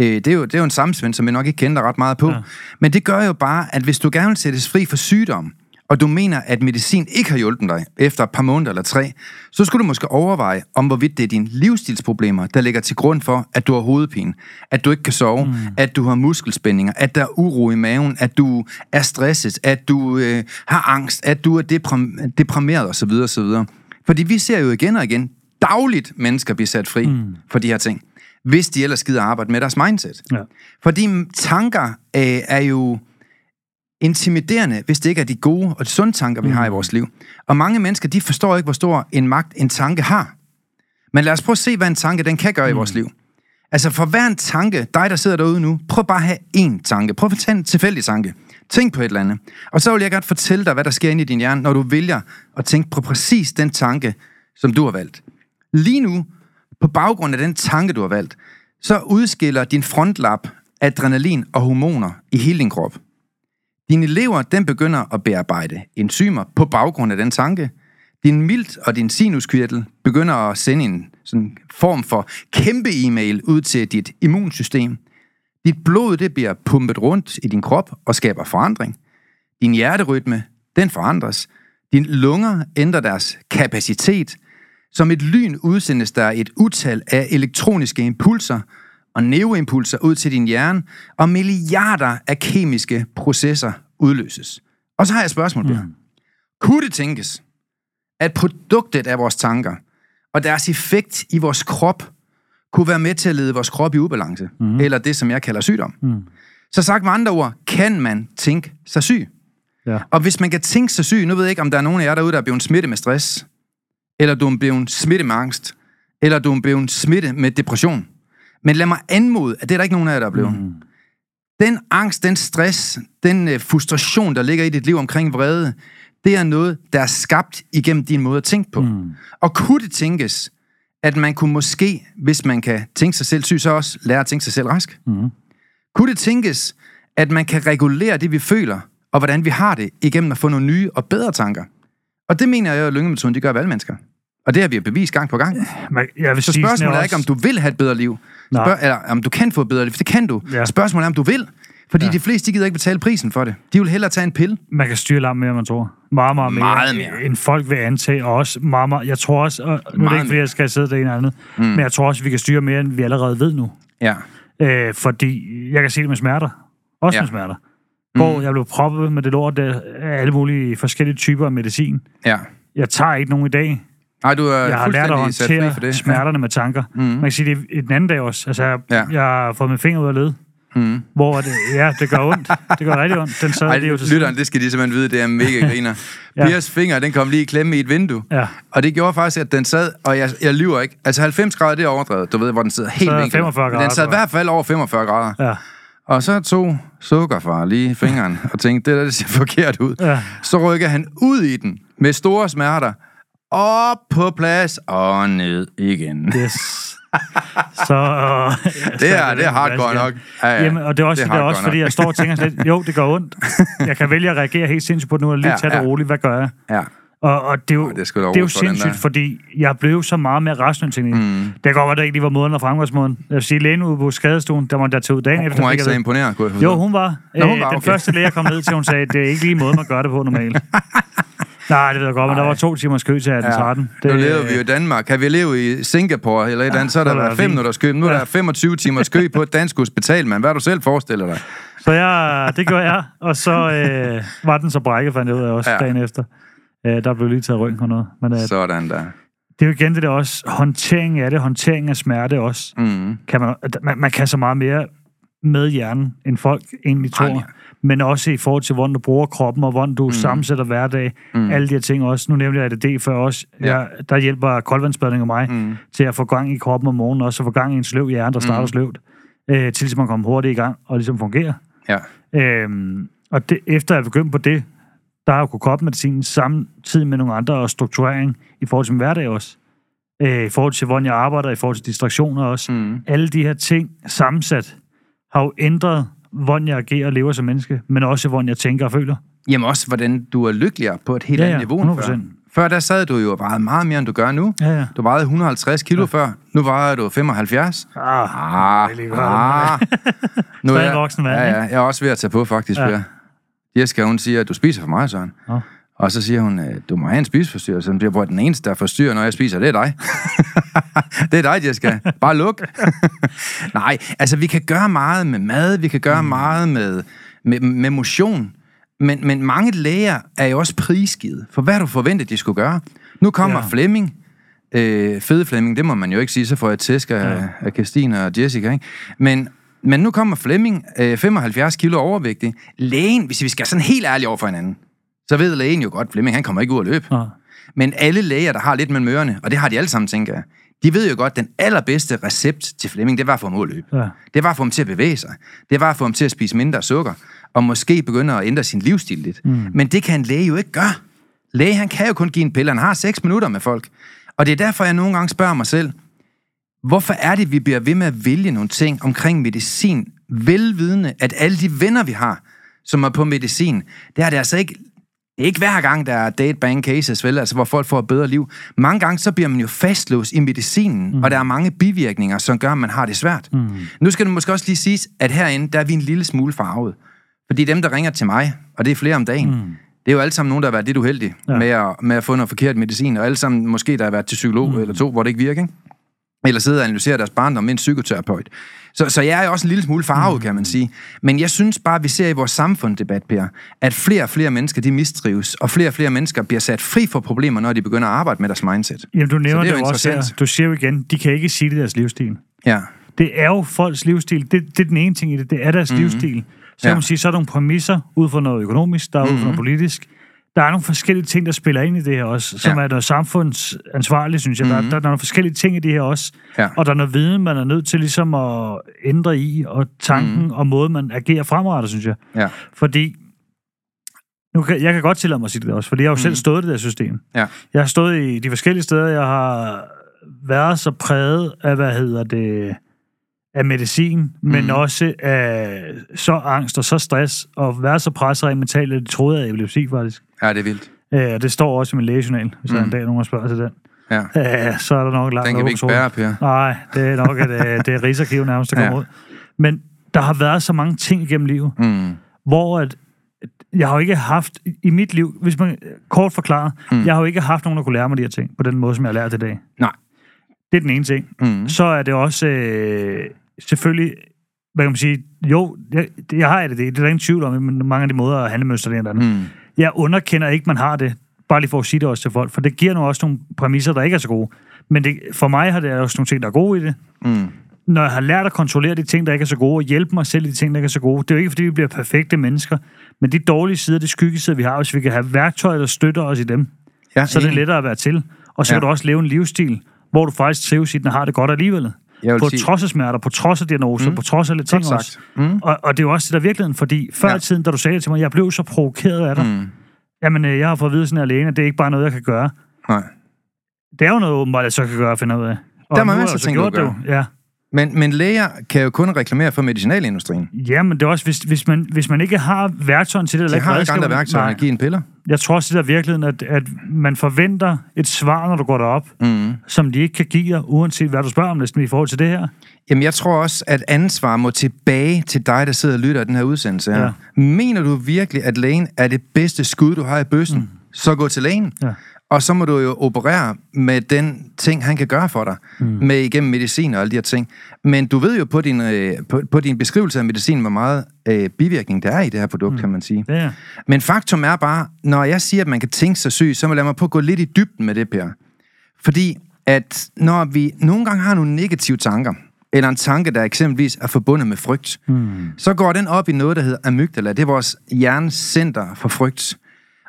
Øh, det, er jo, det er jo en sammensvend, som vi nok ikke kender ret meget på. Ja. Men det gør jo bare, at hvis du gerne vil sættes fri for sygdom, og du mener, at medicin ikke har hjulpet dig efter et par måneder eller tre, så skulle du måske overveje, om hvorvidt det er dine livsstilsproblemer, der ligger til grund for, at du har hovedpine, at du ikke kan sove, mm. at du har muskelspændinger, at der er uro i maven, at du er stresset, at du øh, har angst, at du er deprim- deprimeret osv. osv. Fordi vi ser jo igen og igen dagligt mennesker blive sat fri mm. for de her ting, hvis de ellers gider arbejde med deres mindset. Ja. Fordi tanker øh, er jo intimiderende, hvis det ikke er de gode og de sunde tanker, vi har i vores liv. Og mange mennesker, de forstår ikke, hvor stor en magt en tanke har. Men lad os prøve at se, hvad en tanke den kan gøre i vores liv. Altså for hver en tanke, dig der sidder derude nu, prøv bare at have én tanke. Prøv at tage en tilfældig tanke. Tænk på et eller andet. Og så vil jeg godt fortælle dig, hvad der sker inde i din hjerne, når du vælger at tænke på præcis den tanke, som du har valgt. Lige nu, på baggrund af den tanke, du har valgt, så udskiller din frontlap adrenalin og hormoner i hele din krop. Dine lever, den begynder at bearbejde enzymer på baggrund af den tanke. Din milt og din sinuskirtel begynder at sende en sådan form for kæmpe e-mail ud til dit immunsystem. Dit blod det bliver pumpet rundt i din krop og skaber forandring. Din hjerterytme, den forandres. Dine lunger ændrer deres kapacitet. Som et lyn udsendes der et utal af elektroniske impulser og neuroimpulser ud til din hjerne, og milliarder af kemiske processer udløses. Og så har jeg et spørgsmål. Mm. Kunne det tænkes, at produktet af vores tanker og deres effekt i vores krop kunne være med til at lede vores krop i ubalance, mm. eller det, som jeg kalder sygdom. Mm. Så sagt med andre ord, kan man tænke sig syg? Ja. Og hvis man kan tænke sig syg, nu ved jeg ikke, om der er nogen af jer derude, der er blevet smittet med stress, eller du er blevet smittet med angst, eller du er blevet smittet med depression. Men lad mig anmode, at det er der ikke nogen af jer, der er blevet. Mm. Den angst, den stress, den uh, frustration, der ligger i dit liv omkring vrede, det er noget, der er skabt igennem din måde at tænke på. Mm. Og kunne det tænkes, at man kunne måske, hvis man kan tænke sig selv syg, så også lære at tænke sig selv rask? Mm. Kunne det tænkes, at man kan regulere det, vi føler, og hvordan vi har det, igennem at få nogle nye og bedre tanker? Og det mener jeg, at lyngemetoden, de gør ved alle mennesker. Og det har vi jo bevist gang på gang. Men jeg vil Så sige spørgsmålet er også- ikke, om du vil have et bedre liv. Nej. Spørg, eller om du kan få bedre liv, det kan du. Ja. Spørgsmålet er, om du vil. Fordi Ja. de fleste, de gider ikke betale prisen for det. De vil hellere tage en pille. man kan styre langt mere, end man tror. Meget, meget mere, Meget mere. end folk vil antage. Og også meget, meget, jeg tror også, og nu er det ikke, fordi jeg skal sidde det ene eller andet, mm. men jeg tror også, vi kan styre mere, end vi allerede ved nu. Ja. Øh, fordi jeg kan se det med smerter. Også Ja. med smerter. Hvor jeg blev proppet med det lort af alle mulige forskellige typer af medicin. Ja. Jeg tager ikke nogen i dag. Nej, du er Jeg har lært at håndtere for det. smerterne med tanker. Mm. Man kan sige, det er den anden dag også. Altså, jeg, Ja. jeg har fået min finger ud af led. Mm. Hvor det, ja, det gør ondt. Det gør rigtig ondt. Den sad Ej, det jo til lytteren, det skal de simpelthen vide, det er mega griner. Ja. Piers finger, den kom lige i klemme i et vindue. Ja. Og det gjorde faktisk, at den sad, og jeg, jeg lyver ikke, altså 90 grader, det er overdrevet, du ved, hvor den sidder helt Så vinklet. 45 Men Den grader, sad i hvert fald over 45 grader. Ja. Og så tog sukkerfar lige fingeren og tænkte, det der det ser forkert ud. Ja. Så rykker han ud i den med store smerter. Op på plads og ned igen. Yes. Så, Det er, det er hardcore nok. Ja, ja. Jamen, og det er også, det er hardcore også fordi, jeg står og tænker lidt, jo, det gør ondt. Jeg kan vælge at reagere helt sindssygt på det nu, og lige Ja, tage det ja. roligt. Hvad gør jeg? Ja. Og, og det er jo, det er det er jo for den sindssygt, der. fordi jeg blev så meget mere rationel til det. Mm. Det kan godt være, det ikke lige var måden og fremgangsmåden. Jeg vil sige, lægen ude på skadestuen, der måtte jeg tage ud dagen efter. Hun var ikke så imponeret, kunne jeg forstå. Jo, hun var. Nå, hun Øh, var, Den okay. første læge, jeg kom ned til, hun sagde, det er ikke lige måde, man gør det på normalt. Nej, det ved jeg godt, men der var to timers kø til 1813. Ja. Nu lever vi jo i Danmark. Kan vi leve i Singapore eller et eller andet, så er der er det fem fint. minutters kø. Nu er Ja. der 25 timers kø på et dansk hospital, man. Hvad har du selv forestiller dig? Så jeg, det gjorde jeg, og så øh, var den så brækket, fandt jeg ud af også Ja. ja. dagen efter. Øh, der blev lige taget røntgen og noget. Men øh, Sådan der. det er jo igen det der også, håndtering af det, håndtering af smerte også. Mm. Kan man, man, man kan så meget mere med hjernen, end folk egentlig tror. mere. Men også i forhold til, hvordan du bruger kroppen, og hvordan du mm. sammensætter hverdag. Mm. Alle de her ting også. Nu nævnte jeg ADD før også. Ja. Jeg, der hjælper koldvandsbadning og mig mm. til at få gang i kroppen om morgenen, også få gang i en sløv hjerne, der starter mm. sløvt. Øh, til ligesom man kommer hurtigt i gang, og ligesom fungerer. Ja. Øhm, og det, efter jeg begyndte på det, der har jeg jo kunne koble medicinen samtidig med nogle andre og strukturering i forhold til min hverdag også. Øh, I forhold til, hvordan jeg arbejder, i forhold til distraktioner også. Mm. Alle de her ting sammensat har jo ændret, hvordan jeg agerer og lever som menneske, men også, hvordan jeg tænker og føler. Jamen også, hvordan du er lykkeligere på et helt Ja, andet ja, niveau end før. 100%. Før der sad du jo og vejede meget mere, end du gør nu. Ja, ja. Du vejede 150 kilo ja. før. Nu vejer du 75. Ah, Ah, er ah. Nu Stadig jeg- voksen mand, ja, ja, jeg er også ved at tage på, faktisk, Ja. ja. Jessica, hun siger, at du spiser for meget, Søren. Nå. Og så siger hun, at du må have en spiseforstyrrelse. Så bliver hvor den eneste, der forstyrrer, når jeg spiser, det er dig. det er dig, Jessica. Bare luk. Nej, altså vi kan gøre meget med mad, vi kan gøre mm. meget med, med, med motion, men, men mange læger er jo også prisgivet for, hvad du forventede, de skulle gøre. Nu kommer Ja. Flemming, øh, fede Flemming, det må man jo ikke sige, så får jeg tæsk af, Ja. af Christine og Jessica, ikke? Men, men nu kommer Flemming, øh, 75 kilo overvægtig. Lægen, hvis vi skal sådan helt ærligt over for hinanden, så ved lægen jo godt, Flemming, han kommer ikke ud at løbe. Nå. Men alle læger, der har lidt mellem ørerne, og det har de alle sammen, tænker jeg, de ved jo godt, at den allerbedste recept til Flemming, det var at få ham ud at løbe. Ja. Det var at få ham til at bevæge sig. Det var at få ham til at spise mindre sukker, og måske begynde at ændre sin livsstil lidt. Mm. Men det kan en læge jo ikke gøre. Læge, han kan jo kun give en pille. Han har 6 minutter med folk. Og det er derfor, jeg nogle gange spørger mig selv, hvorfor er det, vi bliver ved med at vælge nogle ting omkring medicin velvidende, at alle de venner, vi har, som er på medicin, det er det altså ikke det er ikke hver gang, der er date bang cases, vel, altså, hvor folk får et bedre liv. Mange gange, så bliver man jo fastlåst i medicinen, mm. og der er mange bivirkninger, som gør, at man har det svært. Mm. Nu skal det måske også lige siges, at herinde, der er vi en lille smule farvet. Fordi dem, der ringer til mig, og det er flere om dagen, mm. det er jo alle sammen nogen, der har været lidt uheldige ja. med, at, med at få noget forkert medicin, og alle sammen måske, der har været til psykolog mm. eller to, hvor det ikke virker, ikke? eller sidde og analysere deres barndom med en psykoterapeut. Så, så jeg er også en lille smule farvet, kan man sige. Men jeg synes bare, at vi ser i vores samfundsdebat, Per, at flere og flere mennesker, de mistrives, og flere og flere mennesker bliver sat fri for problemer, når de begynder at arbejde med deres mindset. Jamen, du nævner det, det jo også her. Du siger jo igen, de kan ikke sige det deres livsstil. Ja. Det er jo folks livsstil. Det, det er den ene ting i det. Det er deres mm-hmm. livsstil. Så kan man sige, så er der nogle præmisser ud fra noget økonomisk, der er mm-hmm. ud fra noget mhm. politisk, der er nogle forskellige ting, der spiller ind i det her også, som ja. er noget samfundsansvarligt, synes jeg. Mm-hmm. Der, der, der er nogle forskellige ting i det her også. Ja. Og der er noget viden, man er nødt til ligesom at ændre i, og tanken mm-hmm. og måde, man agerer fremrettet, synes jeg. Ja. Fordi, nu kan, jeg kan godt tillade mig at sige det også, fordi jeg har jo mm-hmm. selv stået i det der system. Ja. Jeg har stået i de forskellige steder, jeg har været så præget af, hvad hedder det af medicin, men mm. også af så angst og så stress, og være så presset af mentalt, at de troede af epilepsi, faktisk. Ja, det er vildt. Ja, det står også i min lægejournal, hvis mm. der en dag nogen spørger til den. Ja. ja. så er der nok langt Den kan vi ikke bære, Per. Nej, det er nok et, øh, det er rigsarkiv nærmest, der kommer ja. ud. Men der har været så mange ting igennem livet, mm. hvor at, jeg har jo ikke haft, i mit liv, hvis man kort forklarer, mm. jeg har jo ikke haft nogen, der kunne lære mig de her ting, på den måde, som jeg har lært i dag. Nej. Det er den ene ting. Mm. Så er det også øh, selvfølgelig, hvad kan man sige, jo, jeg, jeg har det, det er der ingen tvivl om, men mange af de måder at handle mønster det andet. Mm. Jeg underkender ikke, man har det, bare lige for at sige det også til folk, for det giver nu også nogle præmisser, der ikke er så gode. Men det, for mig har det også nogle ting, der er gode i det. Mm. Når jeg har lært at kontrollere de ting, der ikke er så gode, og hjælpe mig selv i de ting, der ikke er så gode, det er jo ikke, fordi vi bliver perfekte mennesker, men de dårlige sider, de skyggesider, vi har, hvis vi kan have værktøjer, der støtter os i dem, ja, så er det lettere at være til. Og så ja. kan du også leve en livsstil, hvor du faktisk trives i den og har det godt alligevel på sige... trods af smerter, på trods af diagnoser, mm. på trods af lidt ting også. Mm. Og, og det er jo også det der virkeligheden, fordi før ja. i tiden, da du sagde det til mig, jeg blev så provokeret af dig. Mm. Jamen, øh, jeg har fået at vide sådan alene, at det er ikke bare noget, jeg kan gøre. Nej. Det er jo noget, åbenbart, jeg så kan gøre at finde ud af. Og der er masser af ting, du gør. Det, ja. Men, men læger kan jo kun reklamere for medicinalindustrien. Ja, men det er også, hvis, hvis, man, hvis man ikke har værktøjen til det, eller De har ikke andre værktøjer end at give en piller. Jeg tror også, det er virkeligheden, at, at man forventer et svar, når du går derop, mm. som de ikke kan give dig, uanset hvad du spørger om næsten i forhold til det her. Jamen, jeg tror også, at ansvar må tilbage til dig, der sidder og lytter af den her udsendelse her. Ja. Mener du virkelig, at lægen er det bedste skud, du har i bøssen? Mm. Så gå til lægen. Ja. Og så må du jo operere med den ting, han kan gøre for dig, mm. med igennem medicin og alle de her ting. Men du ved jo på din, øh, på, på din beskrivelse af medicin, hvor meget øh, bivirkning der er i det her produkt, mm. kan man sige. Ja. Men faktum er bare, når jeg siger, at man kan tænke sig syg, så må lad mig på at gå lidt i dybden med det, Per. Fordi at når vi nogle gange har nogle negative tanker, eller en tanke, der eksempelvis er forbundet med frygt, mm. så går den op i noget, der hedder amygdala. Det er vores hjernecenter for frygt.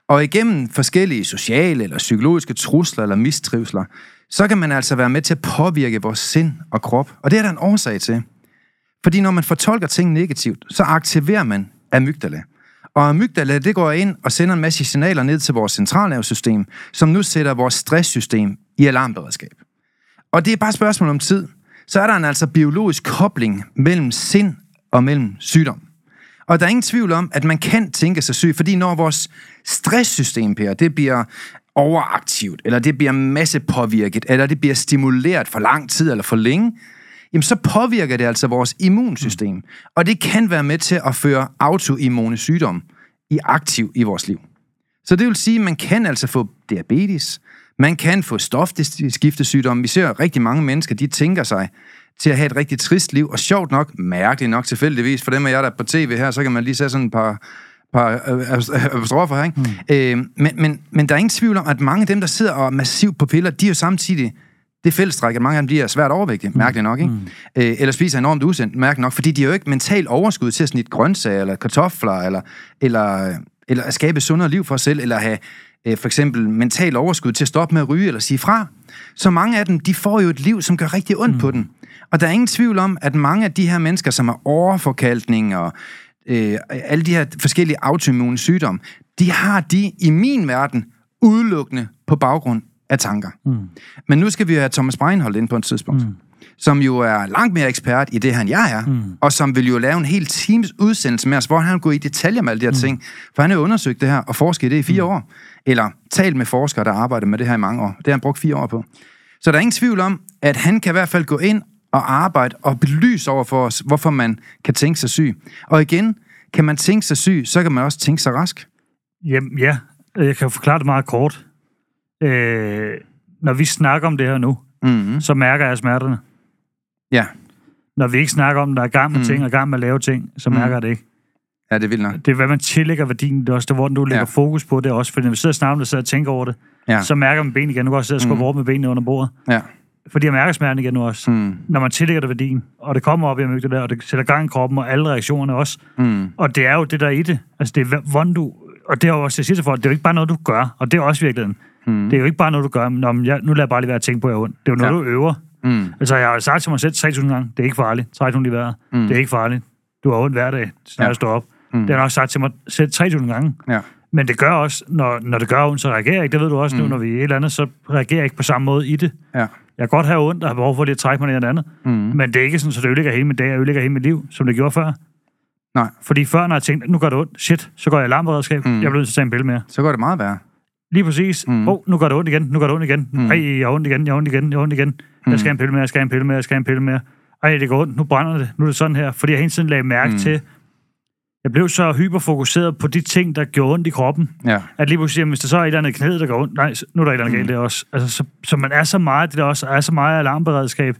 Og igennem forskellige sociale eller psykologiske trusler eller mistrivsler, så kan man altså være med til at påvirke vores sind og krop. Og det er der en årsag til. Fordi når man fortolker ting negativt, så aktiverer man amygdala. Og amygdala, det går ind og sender en masse signaler ned til vores centralnervesystem, som nu sætter vores stresssystem i alarmberedskab. Og det er bare et spørgsmål om tid. Så er der en altså biologisk kobling mellem sind og mellem sygdom. Og der er ingen tvivl om, at man kan tænke sig syg, fordi når vores stresssystem, Per, det bliver overaktivt, eller det bliver massepåvirket, eller det bliver stimuleret for lang tid eller for længe, jamen så påvirker det altså vores immunsystem. Og det kan være med til at føre autoimmune sygdomme i aktiv i vores liv. Så det vil sige, at man kan altså få diabetes, man kan få stofskiftesygdomme. Vi ser rigtig mange mennesker, de tænker sig, til at have et rigtig trist liv, og sjovt nok, mærkeligt nok tilfældigvis, for dem af jer, der er på tv her, så kan man lige se sådan et par, par apostrofer her, ikke? Mm. Øh, men, men, men der er ingen tvivl om, at mange af dem, der sidder og er massivt på piller, de er jo samtidig det fællestræk, at mange af dem bliver svært overvægtige, mm. mærkeligt nok, ikke? Mm. Øh, eller spiser enormt usendt, mærkeligt nok, fordi de er jo ikke mentalt overskud til at snitte grøntsager, eller kartofler, eller, eller, eller at skabe sundere liv for sig selv, eller have øh, for eksempel mental overskud til at stoppe med at ryge, eller sige fra. Så mange af dem, de får jo et liv, som gør rigtig ondt mm. på dem. Og der er ingen tvivl om, at mange af de her mennesker, som har overforkalkning og øh, alle de her forskellige autoimmune sygdomme, de har de i min verden udelukkende på baggrund af tanker. Mm. Men nu skal vi have Thomas Breinholt ind på et tidspunkt, mm. som jo er langt mere ekspert i det, han jeg er, mm. og som vil jo lave en hel times udsendelse med os, hvor han går i detaljer med alle de her mm. ting. For han har undersøgt det her og forsket i det i fire mm. år. Eller talt med forskere, der arbejder med det her i mange år. Det har han brugt fire år på. Så der er ingen tvivl om, at han kan i hvert fald gå ind og arbejde og belyse over for os, hvorfor man kan tænke sig syg. Og igen, kan man tænke sig syg, så kan man også tænke sig rask. Jamen, ja. Jeg kan forklare det meget kort. Øh, når vi snakker om det her nu, Mm-hmm. så mærker jeg smerterne. Ja. Når vi ikke snakker om, at der er gang med Mm. ting og gang med at lave ting, så Mm. mærker jeg det ikke. ja, det er vildt nok. Det er, hvad man tillægger værdien. Det er også det, hvor du lægger Ja. fokus på det også. Fordi når vi sidder og snakker om det, så jeg tænker over det, Ja. så mærker man ben igen. Nu kan også sidde og skubbe Mm. over med benene under bordet. Ja. Fordi jeg mærker smerten igen nu også. Mm. Når man tillægger det værdien, og det kommer op i der, og det sætter gang i kroppen, og alle reaktionerne også. Mm. Og det er jo det, der er i det. Altså, det er, hvordan du... Og det er jo også, jeg siger til folk, det er jo ikke bare noget, du gør, og det er også virkeligheden. Mm. Det er jo ikke bare noget, du gør, men om jeg, nu lader jeg bare lige være at tænke på, at jeg er ondt. Det er jo noget, Ja. du øver. Mm. Altså, jeg har sagt til mig selv 3.000 gange, det er ikke farligt. 3.000 i vejret. Mm. Det er ikke farligt. Du har ondt hver dag, når Ja. jeg står op. Mm. Det har jeg nok sagt til mig selv 3.000 gange. Ja. Men det gør også, når, når det gør ondt, så reagerer jeg ikke. Det ved du også mm. nu, når vi er et eller andet, så reagerer jeg ikke på samme måde i det. Ja. Jeg kan godt have ondt og have behov for lige at trække mig ned noget andet. Mm. Men det er ikke sådan, så det ødelægger hele min dag, og ødelægger hele mit liv, som det gjorde før. Nej. Fordi før, når jeg tænkte, nu gør det ondt, shit, så går jeg i alarmberedskab. Mm. Jeg bliver nødt til at tage en pille mere. Så går det meget værre. Lige præcis. Mm. Oh, nu gør det ondt igen, nu gør det ondt igen. Mm. Ej, jeg har ondt igen, jeg har ondt igen, jeg har ondt igen. Mm. Jeg skal have en pille mere, jeg skal en pille mere, jeg skal en pille mere. Ej, det går ondt, nu brænder det, nu er det sådan her. Fordi jeg hele tiden lagde mærke mm. til, jeg blev så hyperfokuseret på de ting, der gjorde ondt i kroppen, Ja. at lige pludselig, hvis der så er et eller andet i knæet, der går ondt, nej, nu er der et eller andet Mm. galt der også. Altså, så, så, man er så meget, det der også er så meget alarmberedskab,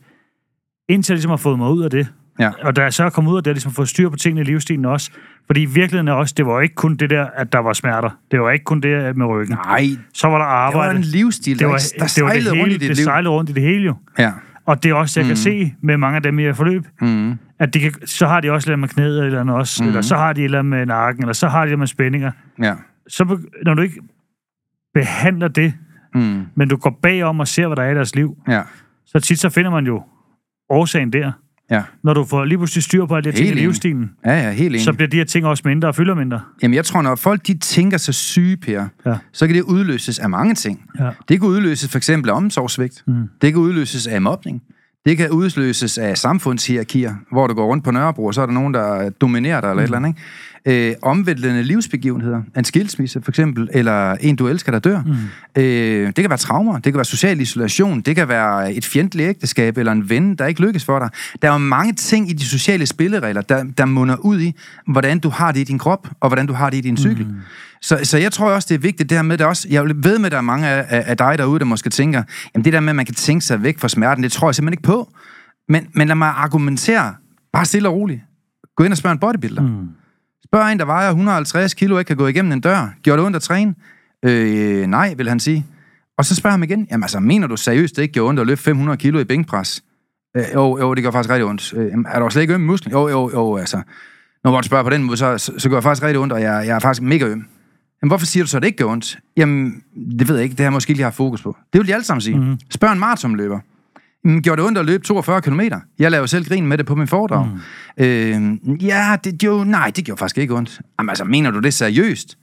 indtil jeg ligesom har fået mig ud af det. Ja. Og da jeg så kommet ud af det, ligesom fået styr på tingene i livsstilen også. Fordi i virkeligheden er også, det var ikke kun det der, at der var smerter. Det var ikke kun det med ryggen. Nej, Så var der det var arbejde. en livsstil, det der, var, der det, var sejlede det, rundt i hele, dit det liv. sejlede rundt i det hele jo. Ja. Og det er også, jeg kan Mm. se med mange af dem i forløb, Mm. At de kan, så har de også lidt med knæet eller andet også, Mhm. eller så har de eller med nakken, eller så har de lidt med spændinger. Ja. Så når du ikke behandler det, Mm. men du går bagom og ser, hvad der er i deres liv, Ja. så tit så finder man jo årsagen der. Ja. Når du får lige pludselig styr på alle de her ting i livsstilen, Ja, ja, helt enig. så bliver de her ting også mindre og fylder mindre. Jamen, jeg tror, når folk de tænker sig syge, Per, Ja. så kan det udløses af mange ting. Ja. Det kan udløses for eksempel af omsorgsvigt. Mm. Det kan udløses af mobning. Det kan udløses af samfundshierarkier, hvor du går rundt på Nørrebro, og så er der nogen, der dominerer dig, eller et eller andet, ikke? Øh, omvæltende livsbegivenheder, en skilsmisse for eksempel, eller en, du elsker, der dør. Mm. Øh, det kan være traumer, det kan være social isolation, det kan være et fjendtligt ægteskab, eller en ven, der ikke lykkes for dig. Der er jo mange ting i de sociale spilleregler, der, der munder ud i, hvordan du har det i din krop, og hvordan du har det i din cykel. Mm. Så, så jeg tror også, det er vigtigt det her med, det også, jeg ved med, at der er mange af, af, dig derude, der måske tænker, jamen det der med, at man kan tænke sig væk fra smerten, det tror jeg simpelthen ikke på. Men, men lad mig argumentere, bare stille og roligt. Gå ind og spørg en bodybuilder. Mm. Spørg en, der vejer 150 kilo, ikke kan gå igennem en dør. Gjorde det ondt at træne? Øh, nej, vil han sige. Og så spørger ham igen, jamen altså, mener du seriøst, det ikke gjorde ondt at løfte 500 kilo i bænkpres? Øh, jo, jo, det gør faktisk rigtig ondt. Øh, er der slet ikke øm i musklen? Jo, jo, jo, altså. Når man spørger på den måde, så, så, så gør jeg faktisk rigtig ondt, og jeg, jeg er faktisk mega øm. Jamen, hvorfor siger du så, at det ikke gør ondt? Jamen, det ved jeg ikke. Det har jeg måske ikke lige haft fokus på. Det vil de alle sammen sige. Mm. Spørg en maratonløber. Jamen, gjorde det ondt at løbe 42 km? Jeg laver selv grin med det på min foredrag. Mm. Øh, ja, det, jo, nej, det gjorde faktisk ikke ondt. Jamen, altså, mener du det seriøst?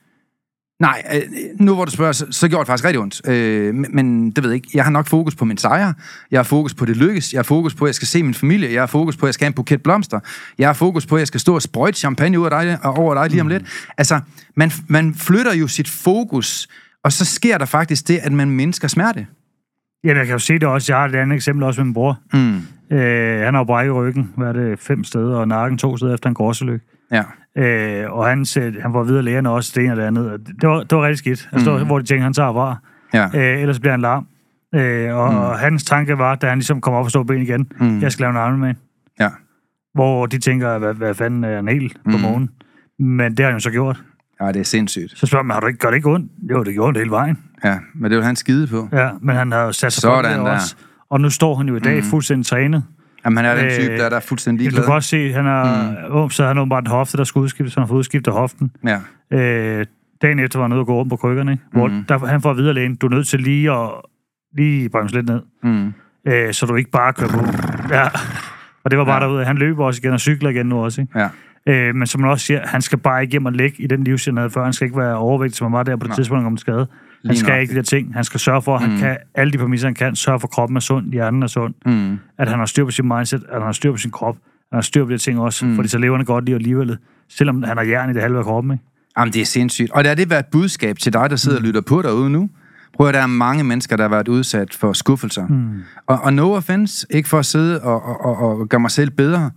Nej, øh, nu hvor du spørger, så, så gjorde det faktisk rigtig ondt. Øh, men, men det ved jeg ikke. Jeg har nok fokus på min sejr. Jeg har fokus på det lykkes. Jeg har fokus på, at jeg skal se min familie. Jeg har fokus på, at jeg skal have en buket blomster. Jeg har fokus på, at jeg skal stå og sprøjte champagne af dig, over dig lige om lidt. Altså, man, man flytter jo sit fokus, og så sker der faktisk det, at man mindsker smerte. Jamen, jeg kan jo se det også. Jeg har et andet eksempel også med min bror. Mm. Øh, han har jo brækket ryggen, hvad er det, fem steder, og nakken to steder efter en gårdseløg. Ja. Øh, og han, sagde- han var videre lægerne også, det ene og det andet. Og Det var, det var rigtig skidt. Altså, mm. hvor de tænkte, han tager var. Ja. Øh, ellers bliver han larm. Øh, og, mm. og hans tanke var, da han ligesom kom op og stod ben igen, Mm. jeg skal lave en med. Ja. Hvor de tænker, hvad, hvad fanden er han helt på Mm. morgen? Men det har han jo så gjort. Ja, det er sindssygt. Så spørger man, har du ikke, gør det ikke ondt? Jo, det gjorde ondt hele vejen. Ja, men det vil han skide på. Ja, men han har jo sat sig Sådan for det der. også. Og nu står han jo i dag mm. fuldstændig trænet. Jamen, han er den Øh, type, der, der er fuldstændig Du ligeglad. kan også se, han har, mm. så han åbenbart en hofte, der skal udskiftes. Han har fået udskiftet hoften. Ja. Øh, dagen efter var han ude og gå rundt på krykkerne. Hvor Mhm. der, han får videre lægen, du er nødt til lige at lige bremse lidt ned. Mm. Øh, så du ikke bare kører på. Ja. Og det var bare Ja. derude. Han løber også igen og cykler igen nu også. Ikke? Ja. Øh, men som man også siger, han skal bare ikke hjem og ligge i den livsstil, han havde før. Han skal ikke være overvægtig, som han var der på det Nej. tidspunkt, til skade. Han Lige skal nok. ikke de der ting. Han skal sørge for, at han Mm. kan alle de præmisser, han kan. Sørge for, at kroppen er sund, hjernen er sund. Mm. At han har styr på sin mindset, at han har styr på sin krop. Han har styr på de ting også, Mm. mm. fordi så lever han godt liv alligevel. Selvom han har jern i det halve af kroppen, ikke? Jamen, det er sindssygt. Og der er det været et budskab til dig, der sidder og lytter på derude nu. Prøv at der er mange mennesker, der har været udsat for skuffelser. Mm. Og, og no offense, ikke for at sidde og, og, og, og gøre mig selv bedre,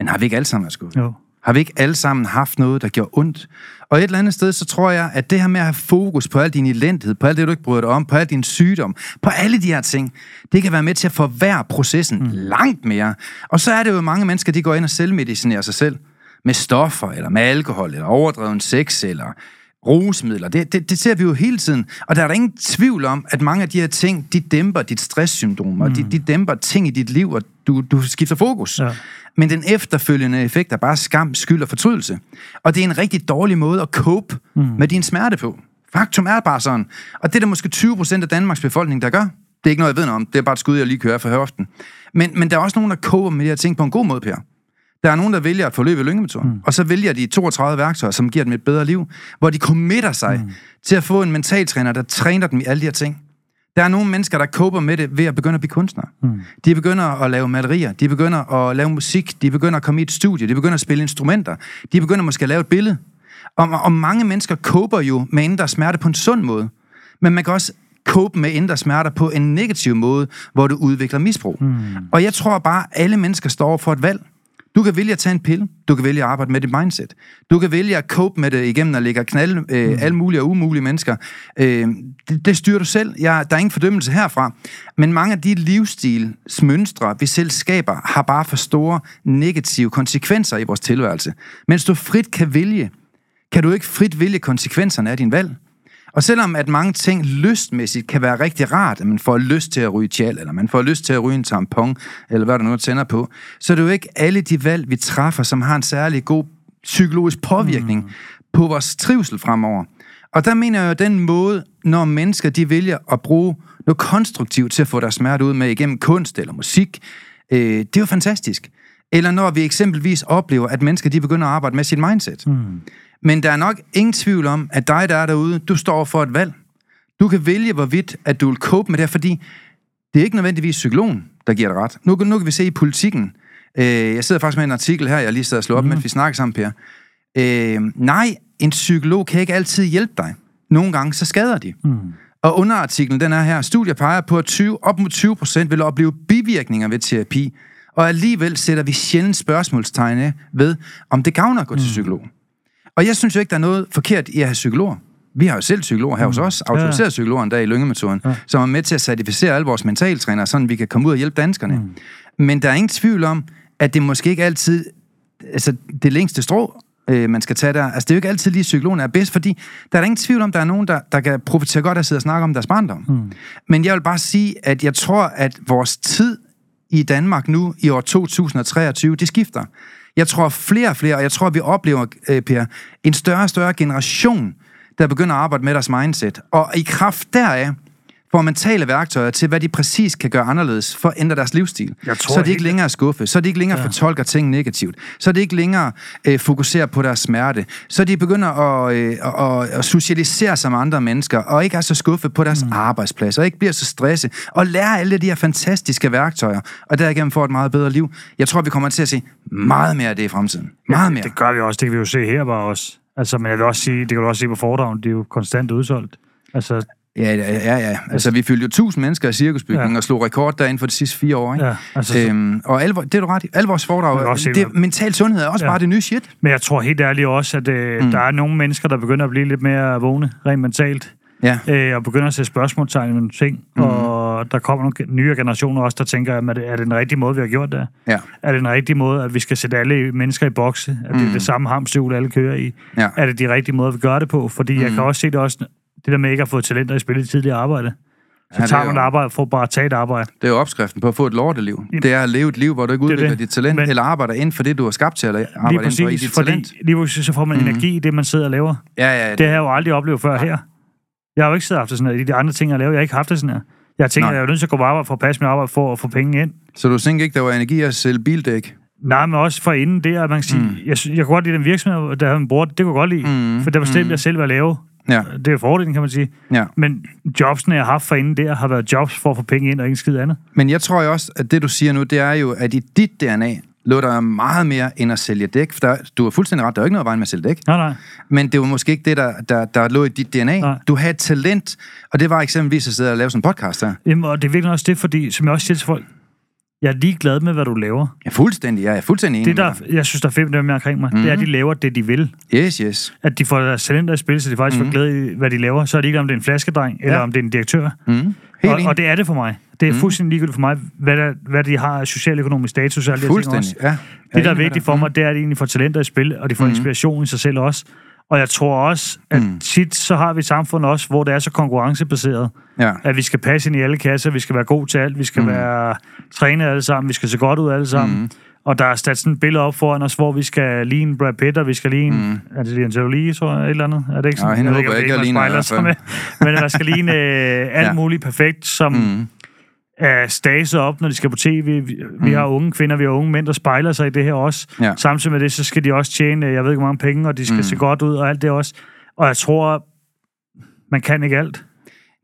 men har vi ikke alle sammen været skuffet? Jo. Har vi ikke alle sammen haft noget, der gjorde ondt? Og et eller andet sted, så tror jeg, at det her med at have fokus på al din elendighed, på alt det, du ikke bryder dig om, på al din sygdom, på alle de her ting, det kan være med til at forværre processen mm. langt mere. Og så er det jo mange mennesker, de går ind og selvmedicinerer sig selv med stoffer, eller med alkohol, eller overdreven sex, eller rusmidler. Det, det, det ser vi jo hele tiden. Og der er der ingen tvivl om, at mange af de her ting, de dæmper dit stresssyndrom, og de, de dæmper ting i dit liv, og du, du skifter fokus. Ja. Men den efterfølgende effekt er bare skam, skyld og fortrydelse. Og det er en rigtig dårlig måde at cope mm. med din smerte på. Faktum er bare sådan. Og det er der måske 20 procent af Danmarks befolkning, der gør. Det er ikke noget, jeg ved noget om. Det er bare et skud, jeg lige kører for hoften. Men, men der er også nogen, der coper med de her ting på en god måde, Per. Der er nogen, der vælger at forløbe lyngemetoden, mm. og så vælger de 32 værktøjer, som giver dem et bedre liv, hvor de committer sig mm. til at få en mentaltræner, der træner dem i alle de her ting. Der er nogle mennesker, der coper med det ved at begynde at blive kunstnere. Mm. De begynder at lave malerier, de begynder at lave musik, de begynder at komme i et studie, de begynder at spille instrumenter, de begynder måske at lave et billede. Og, og mange mennesker coper jo med indre smerte på en sund måde. Men man kan også cope med indre smerter på en negativ måde, hvor du udvikler misbrug. Mm. Og jeg tror bare, at alle mennesker står for et valg. Du kan vælge at tage en pille. Du kan vælge at arbejde med dit mindset. Du kan vælge at cope med det igennem at lægge knald øh, mm. alle mulige og umulige mennesker. Øh, det, det styrer du selv. Jeg, der er ingen fordømmelse herfra. Men mange af de livsstilsmønstre, vi selv skaber, har bare for store negative konsekvenser i vores tilværelse. Mens du frit kan vælge, kan du ikke frit vælge konsekvenserne af din valg. Og selvom at mange ting lystmæssigt kan være rigtig rart, at man får lyst til at ryge tjal, eller man får lyst til at ryge en tampon, eller hvad der nu tænder på, så er det jo ikke alle de valg, vi træffer, som har en særlig god psykologisk påvirkning mm. på vores trivsel fremover. Og der mener jeg jo den måde, når mennesker de vælger at bruge noget konstruktivt til at få deres smerte ud med igennem kunst eller musik, øh, det er jo fantastisk. Eller når vi eksempelvis oplever, at mennesker de begynder at arbejde med sit mindset. Mm. Men der er nok ingen tvivl om, at dig, der er derude, du står for et valg. Du kan vælge, hvorvidt at du vil cope med det, her, fordi det er ikke nødvendigvis psykologen, der giver dig ret. Nu, nu kan vi se i politikken. Øh, jeg sidder faktisk med en artikel her, jeg lige sidder og slår op, mm. mens vi snakker sammen, Per. Øh, nej, en psykolog kan ikke altid hjælpe dig. Nogle gange, så skader de. Mm. Og underartiklen, den er her. Studier peger på, at 20, op mod 20 procent vil opleve bivirkninger ved terapi. Og alligevel sætter vi sjældent spørgsmålstegn ved, om det gavner at gå til psykolog. Og jeg synes jo ikke, der er noget forkert i at have psykologer. Vi har jo selv psykologer her hos os, autoriserede psykologer endda i Lyngemetoden, ja. som er med til at certificere alle vores mentaltrænere, sådan vi kan komme ud og hjælpe danskerne. Mm. Men der er ingen tvivl om, at det måske ikke altid altså det længste strå, øh, man skal tage der. Altså det er jo ikke altid lige psykologen er bedst, fordi der er ingen tvivl om, der er nogen, der, der kan profitere godt af at sidde og snakke om deres barndom. Mm. Men jeg vil bare sige, at jeg tror, at vores tid i Danmark nu i år 2023, det skifter. Jeg tror flere og flere, og jeg tror, vi oplever, øh, Per, en større og større generation, der begynder at arbejde med deres mindset. Og i kraft deraf får mentale værktøjer til, hvad de præcis kan gøre anderledes for at ændre deres livsstil. Jeg tror så er de ikke længere skuffe, så er de ikke længere ja. fortolker ting negativt, så er de ikke længere øh, fokuserer på deres smerte, så de begynder at, øh, at, at socialisere sig med andre mennesker, og ikke er så skuffet på deres mm. arbejdsplads, og ikke bliver så stresset, og lærer alle de her fantastiske værktøjer, og derigennem får et meget bedre liv. Jeg tror, vi kommer til at se meget mere af det i fremtiden. Meget mere. Det gør vi også. Det kan vi jo se her bare også. Altså, men jeg vil også sige, det kan du også se på foredragen, det er jo konstant udsolgt. Altså, Ja, ja, ja, ja. Altså, vi fyldte jo 1000 mennesker i cirkusbygningen Ja. og slog rekord derinde for de sidste fire år, ikke? Ja, altså, så- øhm, og alle, det er du ret i. Alle vores Jeg vil foredrag, det, mental sundhed er også Ja. bare det nye shit. men jeg tror helt ærligt også, at øh, mm. der er nogle mennesker, der begynder at blive lidt mere vågne, rent mentalt, Ja. øh, og begynder at sætte spørgsmålstegn i nogle ting. Mm. Og der kommer nogle nye generationer også, der tænker, er det, er det den rigtige måde, vi har gjort det? Ja. Er det den rigtige måde, at vi skal sætte alle mennesker i bokse? Er det det samme hamsterhjul, alle kører i? Ja. Er det de rigtige måder, vi gør det på? Fordi mm. jeg kan også se det også, det der med ikke at få talenter i spil i tidligere arbejde. Så Ja, det tager er man et arbejde for bare at tage et arbejde. Det er jo opskriften på at få et lorteliv. Jamen, Det er at leve et liv, hvor du ikke det er udvikler det. dit talent, Men- eller arbejder inden for det, du er skabt til at la- Lige arbejde inden for i præcis, dit fordi talent. lige pludselig så får man mm. energi i det, man sidder og laver. Ja, ja, Det har jeg jo aldrig oplevet før her. Jeg har jo ikke siddet og haft det sådan her. De andre ting, jeg laver, jeg har ikke haft det sådan her. Jeg tænker, jeg er nødt til at gå på arbejde for at passe mit arbejde for at få penge ind. Så du tænker ikke, der var energi at sælge bildæk? Nej, men også for inden det, at man kan sige, mm. jeg, jeg kunne godt lide den virksomhed, der havde en bror, det kunne jeg godt lide, Mm. for der bestemte Mm. jeg selv, hvad jeg lave. Ja, Det er fordelen, kan man sige. ja. Men jobsene, jeg har haft for inden der, har været jobs for at få penge ind og ikke skid andet. Men jeg tror jo også, at det du siger nu, det er jo, at i dit DNA lå der meget mere end at sælge dæk. For der, du har fuldstændig ret, der er jo ikke noget vejen med at sælge dæk. Nej, nej. Men det var måske ikke det, der, der, der lå i dit DNA. Nej. Du havde talent, og det var eksempelvis at sidde og lave sådan en podcast her. Jamen, og det er virkelig også det, fordi, som jeg også siger til folk, jeg er ligeglad med, hvad du laver. Ja, fuldstændig. Jeg er fuldstændig enig Det, der, med jeg synes, der er fedt med dem, omkring mig, mm-hmm. det er, at de laver det, de vil. Yes, yes. At de får deres talenter i spil, så de faktisk mm-hmm. får glæde i, hvad de laver. Så er det ikke, om det er en flaskedreng, eller Ja. om det er en direktør. Mm. Helt Og, enig. og det er det for mig. Det er mm. fuldstændig ligegyldigt for mig, hvad, der, hvad de har af socialøkonomisk status og alle her ting Fuldstændig, også. ja. Jeg Det, der er vigtigt for mig, det er, at de egentlig får talenter i spil, og de får mm. inspiration i sig selv også. Og jeg tror også, at mm. tit så har vi et samfund også, hvor det er så konkurrencebaseret, Ja. at vi skal passe ind i alle kasser, vi skal være gode til alt, vi skal mm. være træne alle sammen, vi skal se godt ud alle sammen. Mm. Og der er sat sådan et billede op foran os, hvor vi skal ligne Brad Pitt, og vi skal ligne... Mm. Er det Angelina Jolie, tror jeg, et eller andet? Er det ikke Nej, sådan? hende ved håber jeg om ikke, jeg er, ligner man i hvert. Men der skal ligne øh, alt Ja. muligt perfekt, som Mm. Er staset op, når de skal på tv. Vi, vi har unge kvinder, vi har unge mænd, der spejler sig i det her også. Ja. Samtidig med det, så skal de også tjene, jeg ved ikke hvor mange penge, og de skal mm. se godt ud og alt det også. Og jeg tror, man kan ikke alt.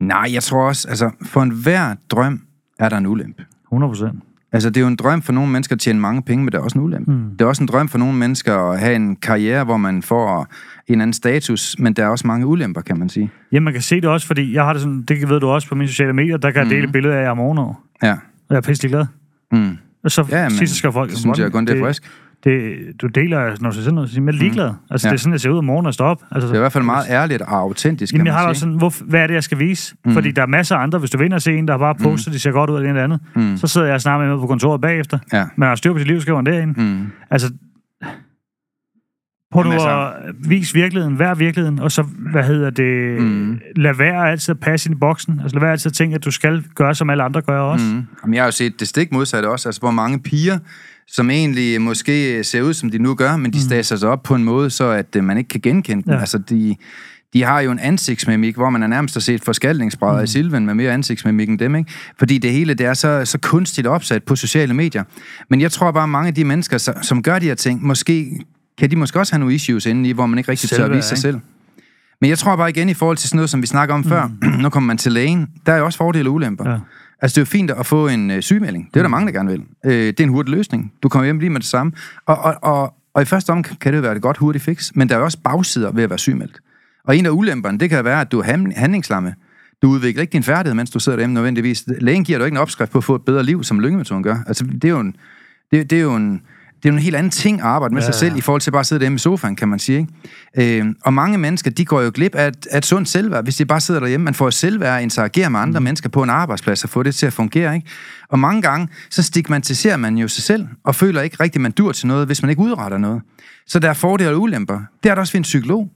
Nej, jeg tror også, altså, for enhver drøm er der en ulempe. 100 procent. Altså, det er jo en drøm for nogle mennesker at tjene mange penge, men det er også en ulempe. Mm. Det er også en drøm for nogle mennesker at have en karriere, hvor man får en anden status, men der er også mange ulemper, kan man sige. Jamen, man kan se det også, fordi jeg har det sådan, det ved du også på mine sociale medier, der kan jeg dele billeder af jer om morgenen, Ja. og jeg er pisselig glad. Mm. Og så Ja, men sidst skal folk... det synes jeg kun, det er frisk. Det, du deler, når du siger sådan noget, så siger, jeg er ligeglad. Altså, Ja. det er sådan, jeg ser ud om morgenen og står op. Altså, Det er i hvert fald meget ærligt og autentisk, Jamen, kan jeg har man også sige. sådan, hvor, hvad er det, jeg skal vise? Mm. Fordi der er masser af andre. Hvis du vinder se en, der bare poster, mm. de ser godt ud af det ene eller andet, mm. så sidder jeg og snakker med på kontoret bagefter. Ja. Man har styr på sit liv, skriver han derinde. Mm. Mm. Altså, prøv nu at vise virkeligheden, vær virkeligheden, og så, hvad hedder det, mm. lad være altid at passe ind i boksen. Altså, lad være altid at tænke, at du skal gøre, som alle andre gør også. Mm. Mm. Jamen, jeg har jo set det stik modsatte også, altså hvor mange piger, som egentlig måske ser ud, som de nu gør, men de mm. staser sig op på en måde, så at øh, man ikke kan genkende dem. Ja. Altså, de, de har jo en ansigtsmimik, hvor man er nærmest har set forskaldingsbrædder mm. i Silven med mere ansigtsmimik end dem, ikke? Fordi det hele, det er så, så kunstigt opsat på sociale medier. Men jeg tror bare, mange af de mennesker, så- som gør de her ting, måske kan de måske også have nogle issues inde i, hvor man ikke rigtig tør at vise sig ikke? selv. Men jeg tror bare igen i forhold til sådan noget, som vi snakker om mm. før, nu kommer man til lægen, der er jo også fordele og ulemper. Ja. Altså, det er jo fint at få en øh, sygemelding. Det er der mange, der gerne vil. Øh, det er en hurtig løsning. Du kommer hjem lige med det samme. Og, og, og, og i første omgang kan det jo være et godt hurtigt fix, men der er jo også bagsider ved at være sygemeldt. Og en af ulemperne, det kan være, at du er handlingslamme. Du udvikler ikke din færdighed, mens du sidder derhjemme nødvendigvis. Lægen giver dig ikke en opskrift på at få et bedre liv, som lyngemetoden gør. Altså, det er jo en, det, det er jo en, det er jo en helt anden ting at arbejde med Ja, sig selv, ja. i forhold til bare at sidde derhjemme i sofaen, kan man sige. Ikke? Øh, og mange mennesker, de går jo glip af, af et sundt selvværd, hvis de bare sidder derhjemme. Man får jo selvværd at interagere med andre mm. mennesker på en arbejdsplads og få det til at fungere. Ikke? Og mange gange, så stigmatiserer man jo sig selv, og føler ikke rigtigt, man dur til noget, hvis man ikke udretter noget. Så der er fordele og ulemper. Det er der også ved en psykolog.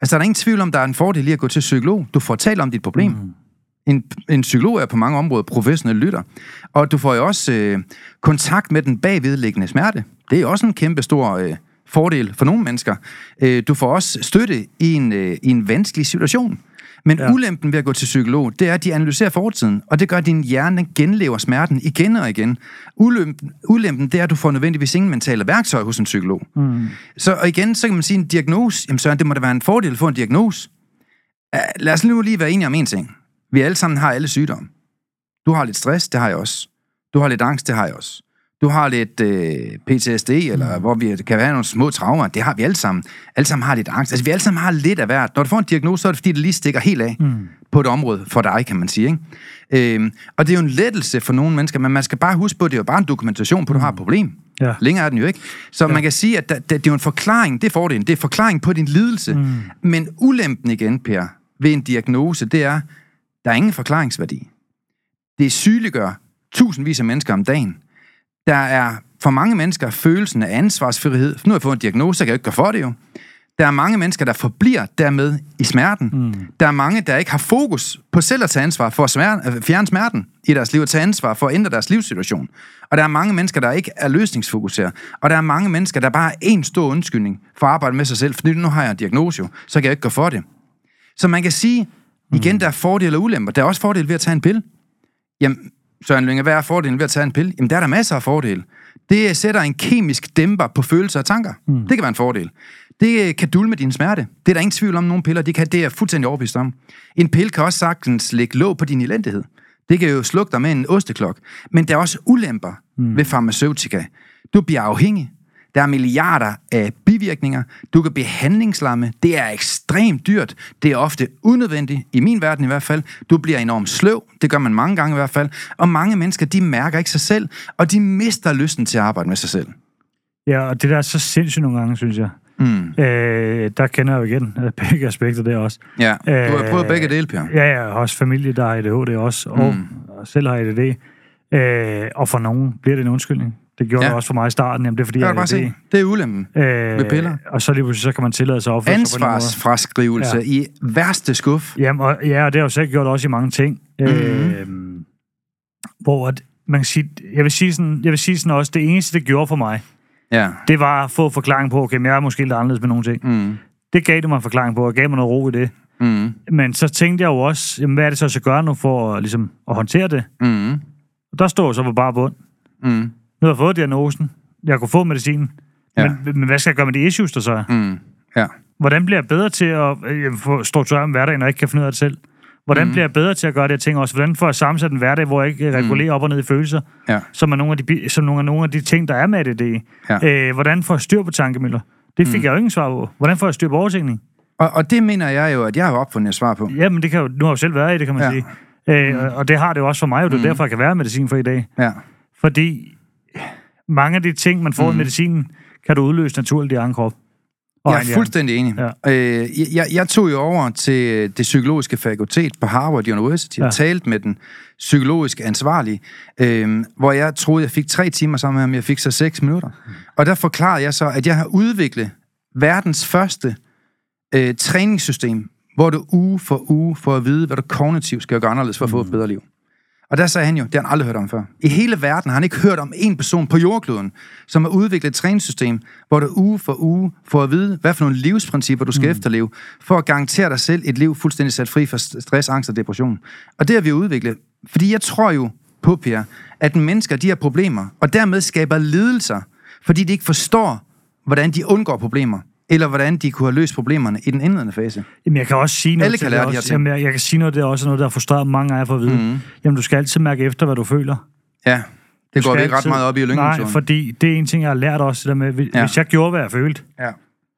Altså, der er ingen tvivl om, der er en fordel i at gå til psykolog. Du får talt om dit problem. Mm. En, en psykolog er på mange områder professionel lytter. Og du får jo også øh, kontakt med den bagvedliggende smerte. Det er også en kæmpe stor øh, fordel for nogle mennesker. Øh, du får også støtte i en, øh, i en vanskelig situation. Men Ja. ulempen ved at gå til psykolog, det er, at de analyserer fortiden, og det gør, at din hjerne den genlever smerten igen og igen. Ulempen, ulempen det er, at du får nødvendigvis ingen mentale værktøj hos en psykolog. Mm. Så og igen, så kan man sige en diagnose. Jamen Søren, det må da være en fordel at få en diagnose. Lad os nu lige være enige om en ting. Vi alle sammen har alle sygdomme. Du har lidt stress, det har jeg også. Du har lidt angst, det har jeg også. Du har lidt øh, PTSD, eller mm. hvor vi kan have nogle små traumer. Det har vi alle sammen. Alle sammen har lidt angst. Altså, vi alle sammen har lidt af hvert. Når du får en diagnose, så er det fordi, det lige stikker helt af mm. på et område for dig, kan man sige. Ikke? Øhm, og det er jo en lettelse for nogle mennesker, men man skal bare huske på, at det er jo bare en dokumentation på, at du har et problem. Ja. Længere er den jo ikke. Så ja. man kan sige, at der, det er jo en forklaring, det er fordelen, det er forklaring på din lidelse. Mm. Men ulempen igen, Per, ved en diagnose, det er, der er ingen forklaringsværdi. Det sygeliggør tusindvis af mennesker om dagen. Der er for mange mennesker følelsen af ansvarsfrihed. Nu har jeg fået en diagnose, så kan jeg ikke gøre for det jo. Der er mange mennesker, der forbliver dermed i smerten. Mm. Der er mange, der ikke har fokus på selv at tage ansvar for at smerte, øh, fjerne smerten i deres liv, og tage ansvar for at ændre deres livssituation. Og der er mange mennesker, der ikke er løsningsfokuseret. Og der er mange mennesker, der bare har en stor undskyldning for at arbejde med sig selv, fordi nu har jeg en diagnose jo, så kan jeg ikke gå for det. Så man kan sige, igen, der er fordele og ulemper. Der er også fordele ved at tage en pille. Jamen, Søren Lynge, hvad er fordelen ved at tage en pille? Jamen, der er der masser af fordele. Det sætter en kemisk dæmper på følelser og tanker. Mm. Det kan være en fordel. Det øh, kan dulme din smerte. Det er der ingen tvivl om, nogle piller de kan. Det er jeg fuldstændig overbevist om. En pille kan også sagtens lægge låg på din elendighed. Det kan jo slukke dig med en osteklok. Men der er også ulemper mm. ved farmaceutika. Du bliver afhængig. Der er milliarder af bivirkninger. Du kan behandlingslamme. Det er ekstremt dyrt. Det er ofte unødvendigt, i min verden i hvert fald. Du bliver enormt sløv. Det gør man mange gange i hvert fald. Og mange mennesker, de mærker ikke sig selv, og de mister lysten til at arbejde med sig selv. Ja, og det der er så sindssygt nogle gange, synes jeg. Mm. Øh, der kender jeg jo igen øh, begge aspekter der også. Ja, du har prøvet begge dele, Per. Ja, ja, også familie, der har ADHD også, og, mm. og selv har ADD. Øh, og for nogen bliver det en undskyldning. Det gjorde ja. det også for mig i starten. Jamen, det er fordi, jeg, bare se. Det er ulempen øh, med piller. Og så lige pludselig, så kan man tillade sig at Ansvarsfraskrivelse ja. i værste skuff. Jamen, og, ja, og det har jo selv gjort også i mange ting. Mm-hmm. Øh, hvor at, man kan sige, jeg vil sige sådan, jeg vil sige sådan også, det eneste, det gjorde for mig, ja. det var at få forklaring på, okay, men jeg er måske lidt anderledes med nogle ting. Mm. Det gav det mig en forklaring på, og gav mig noget ro i det. Mm. Men så tænkte jeg jo også, jamen, hvad er det så, jeg skal gøre nu for ligesom, at håndtere det? Mm. Og der står så på bare bund. Mm. Nu har jeg fået diagnosen. Jeg kunne få medicinen. Ja. Men, men hvad skal jeg gøre med de issues, der så er? Mm. Ja. Hvordan bliver jeg bedre til at øh, få struktureret en hverdag, når jeg ikke kan finde ud af det selv? Hvordan mm. bliver jeg bedre til at gøre det her ting også? Hvordan får jeg sammensat en hverdag, hvor jeg ikke mm. regulerer mm. op og ned i følelser, ja. som er nogle af de, som nogle af, nogle af de ting, der er med det. Ja. Øh, hvordan får jeg styr på tankemøller? Det fik mm. jeg jo ingen svar på. Hvordan får jeg styr på overtænkning? Og, og det mener jeg jo, at jeg har opfundet et svar på. Jamen, det kan jo, nu har jeg jo selv været i det, kan man ja. sige. Øh, mm. Og det har det jo også for mig, og det er mm. derfor, jeg kan være medicin for i dag. Ja. Fordi mange af de ting, man får mm. i medicinen, kan du udløse naturligt i egen krop. Og jeg er fuldstændig enig. Ja. Øh, jeg, jeg tog jo over til det psykologiske fakultet på Harvard University ja. og talte med den psykologiske ansvarlige, øh, hvor jeg troede, jeg fik tre timer sammen med ham, jeg fik så seks minutter. Mm. Og der forklarede jeg så, at jeg har udviklet verdens første øh, træningssystem, hvor du uge for uge får at vide, hvad du kognitivt skal gøre anderledes for at få et mm. bedre liv. Og der sagde han jo, det har han aldrig hørt om før. I hele verden har han ikke hørt om en person på jordkloden, som har udviklet et træningssystem, hvor du uge for uge får at vide, hvad for nogle livsprincipper du skal mm. efterleve, for at garantere dig selv et liv fuldstændig sat fri for stress, angst og depression. Og det har vi udviklet. Fordi jeg tror jo på, Per, at mennesker de har problemer, og dermed skaber lidelser, fordi de ikke forstår, hvordan de undgår problemer eller hvordan de kunne have løst problemerne i den indledende fase. Jamen, jeg kan også sige noget Alle kan lære de her ting. Jamen, jeg, jeg kan sige noget, det er også noget, der har frustreret mange af jer for at vide. Mm. Jamen, du skal altid mærke efter, hvad du føler. Ja, det du går vi ikke ret meget op i Nej, fordi det er en ting, jeg har lært også, det der med, hvis ja. jeg gjorde, hvad jeg følte, ja.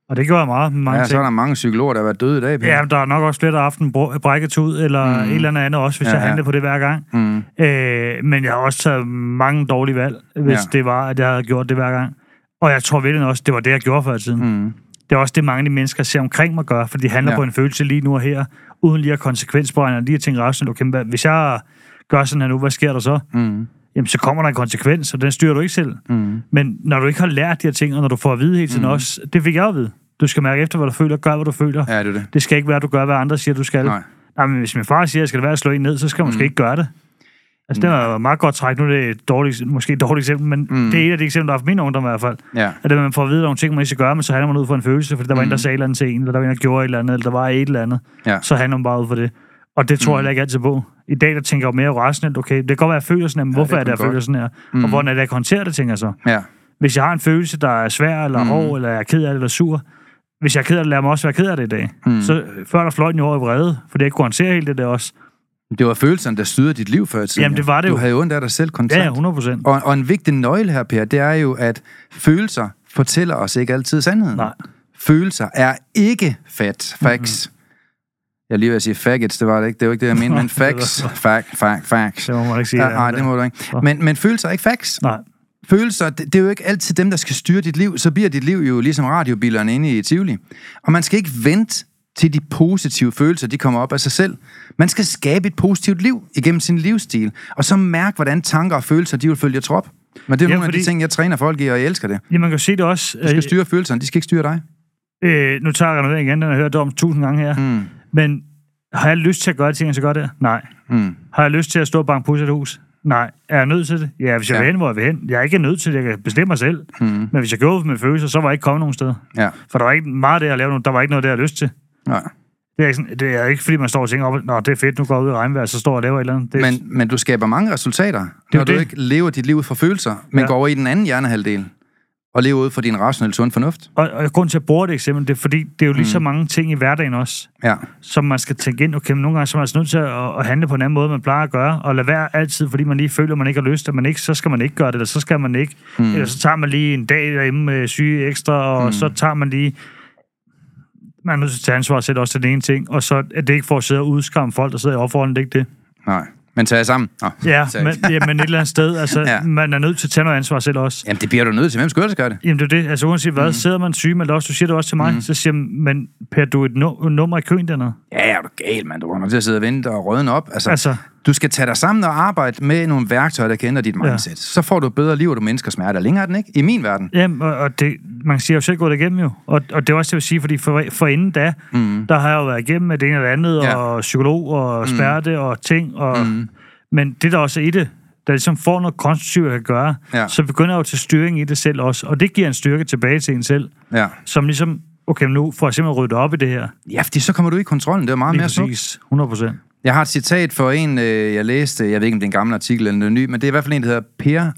og det gjorde jeg meget. Mange ja, ting. så er der mange psykologer, der har været døde i dag. Ja, der er nok også flere, der har haft en brækket ud, eller mm. et eller andet også, hvis ja, jeg handlede på det hver gang. Mm. Øh, men jeg har også taget mange dårlige valg, hvis ja. det var, at jeg havde gjort det hver gang. Og jeg tror virkelig også, det var det, jeg gjorde før i tiden. Mm. Det er også det, mange af de mennesker ser omkring mig gøre, for de handler ja. på en følelse lige nu og her, uden lige at konsekvensberegne, lige at tænke rationelt, okay, hvis jeg gør sådan her nu, hvad sker der så? Mm. Jamen, så kommer der en konsekvens, og den styrer du ikke selv. Mm. Men når du ikke har lært de her ting, og når du får at vide hele tiden mm. også, det fik jeg at vide. Du skal mærke efter, hvad du føler, gør, hvad du føler. Ja, det, er det. det skal ikke være, at du gør, hvad andre siger, du skal. Nej. Nej, men hvis min far siger, at jeg skal være at slå en ned, så skal jeg mm. måske ikke gøre det. Altså, det var meget godt træk. Nu er det et dårligt, måske et dårligt eksempel, men mm. det er et af de eksempler, der har for min ungdom i hvert fald. Ja. At det, man får at vide nogle ting, man ikke skal gøre, men så handler man ud for en følelse, fordi der var mm. en, der sagde et eller andet til en, eller der var en, der gjorde et eller andet, eller der var et eller andet. Ja. Så handler man bare ud for det. Og det tror mm. jeg ikke altid på. I dag, der tænker jeg jo mere rationelt, okay, det kan godt være, at jeg føler sådan her, men ja, hvorfor er det, jeg føler sådan her? Mm. Og hvordan er det, jeg håndterer det, tænker jeg så. Ja. Hvis jeg har en følelse, der er svær, eller mm. hård, eller jeg er ked af det, eller sur, hvis jeg er ked af det, lader mig også være ked af det i dag. Mm. Så før der fløj den jo over i vrede, fordi jeg ikke kunne håndtere helt det der også. Det var følelsen, der styrede dit liv før tiden. Jamen, det var det jo. Du havde jo ondt af dig selv konstant. Ja, 100 procent. Og, og en vigtig nøgle her, Per, det er jo, at følelser fortæller os ikke altid sandheden. Nej. Følelser er ikke fat, facts. Mm-hmm. Jeg lige vil sige faggots, det var det ikke. Det var ikke det, jeg mente, men facts, fact, fact, facts. Det må man ikke sige. Ja, nej, det må du ikke. Men, men følelser er ikke facts. Nej. Følelser, det, det er jo ikke altid dem, der skal styre dit liv. Så bliver dit liv jo ligesom radiobilerne inde i Tivoli. Og man skal ikke vente til de positive følelser, de kommer op af sig selv. Man skal skabe et positivt liv igennem sin livsstil, og så mærke, hvordan tanker og følelser, de vil følge trop. Men det er ja, nogle fordi... af de ting, jeg træner folk i, og jeg elsker det. Ja, man kan se det også. Du skal øh, styre følelserne, de skal ikke styre dig. Øh, nu tager jeg noget igen, den har jeg hørt om tusind gange her. Mm. Men har jeg lyst til at gøre ting, skal gøre det? Nej. Mm. Har jeg lyst til at stå og banke på et hus? Nej. Er jeg nødt til det? Ja, hvis jeg ja. vil hen, hvor jeg vil hen. Jeg er ikke nødt til det, jeg kan bestemme mig selv. Mm. Men hvis jeg gjorde med følelser, så var jeg ikke kommet nogen sted. Ja. For der var ikke meget det, jeg lavede. Der var ikke noget, der jeg lyst til. Nej. Det er, ikke sådan, det er ikke, fordi man står og tænker, Nå, det er fedt, nu går jeg ud i regnvejr, så står jeg og laver et eller andet. Det, Men, men du skaber mange resultater, er når jo du det. ikke lever dit liv ud fra følelser, men Ja. går over i den anden hjernehalvdel og lever ud fra din rationelle sund fornuft. og, og grund til at bruge det eksempel, det er fordi, det er jo lige så mange ting i hverdagen også, Ja. som man skal tænke ind. Okay, men nogle gange så er man altså nødt til at, at handle på en anden måde, man plejer at gøre, og lade være altid, fordi man lige føler, man ikke har lyst, at man ikke, så skal man ikke gøre det, eller så skal man ikke. Mm. Eller så tager man lige en dag derhjemme med syge ekstra, og mm. så tager man lige... Man er nødt til at tage ansvar selv også til den ene ting, og så er det ikke for at sidde og udskamme folk, der sidder i opforholdet, det er ikke det. Nej. Men tag jer sammen. Nå, Ja, men, ja, men et eller andet sted, altså, Ja. man er nødt til at tage noget ansvar selv også. Jamen, det bliver du nødt til. Hvem skulle ellers gøre det? Jamen det er det, altså uanset hvad, mm. sidder man syg med også, du siger det også til mig, mm. så siger man, men Per, du er et nu- nummer i køen dernede. Ja, er du gal, mand. Du kommer til at sidde og vente og rødne op. Altså, Altså, du skal tage dig sammen og arbejde med nogle værktøjer, der ændre dit mindset. Ja. Så får du bedre liv, og du mindsker smerte. Længere er den ikke? I min verden. jamen, og, og det, man siger jo selv gået igennem jo, og, og det er også det, jeg vil sige, fordi for, for inden da, mm. der har jeg jo været igennem med det ene eller andet, Ja. og psykolog og smerte og ting, og, Mm. men det der også er i det, der ligesom får noget konstruktivt, kan gøre, Ja. så begynder jeg jo til styring i det selv også, og det giver en styrke tilbage til en selv, Ja. som ligesom, okay, nu får jeg simpelthen ryddet op i det her. ja, fordi så kommer du i kontrollen. Det er meget Lige mere præcis, 100 procent. Jeg har et citat for en, øh, jeg læste, jeg ved ikke, om det er en gammel artikel eller noget ny, men det er i hvert fald en, der hedder Per,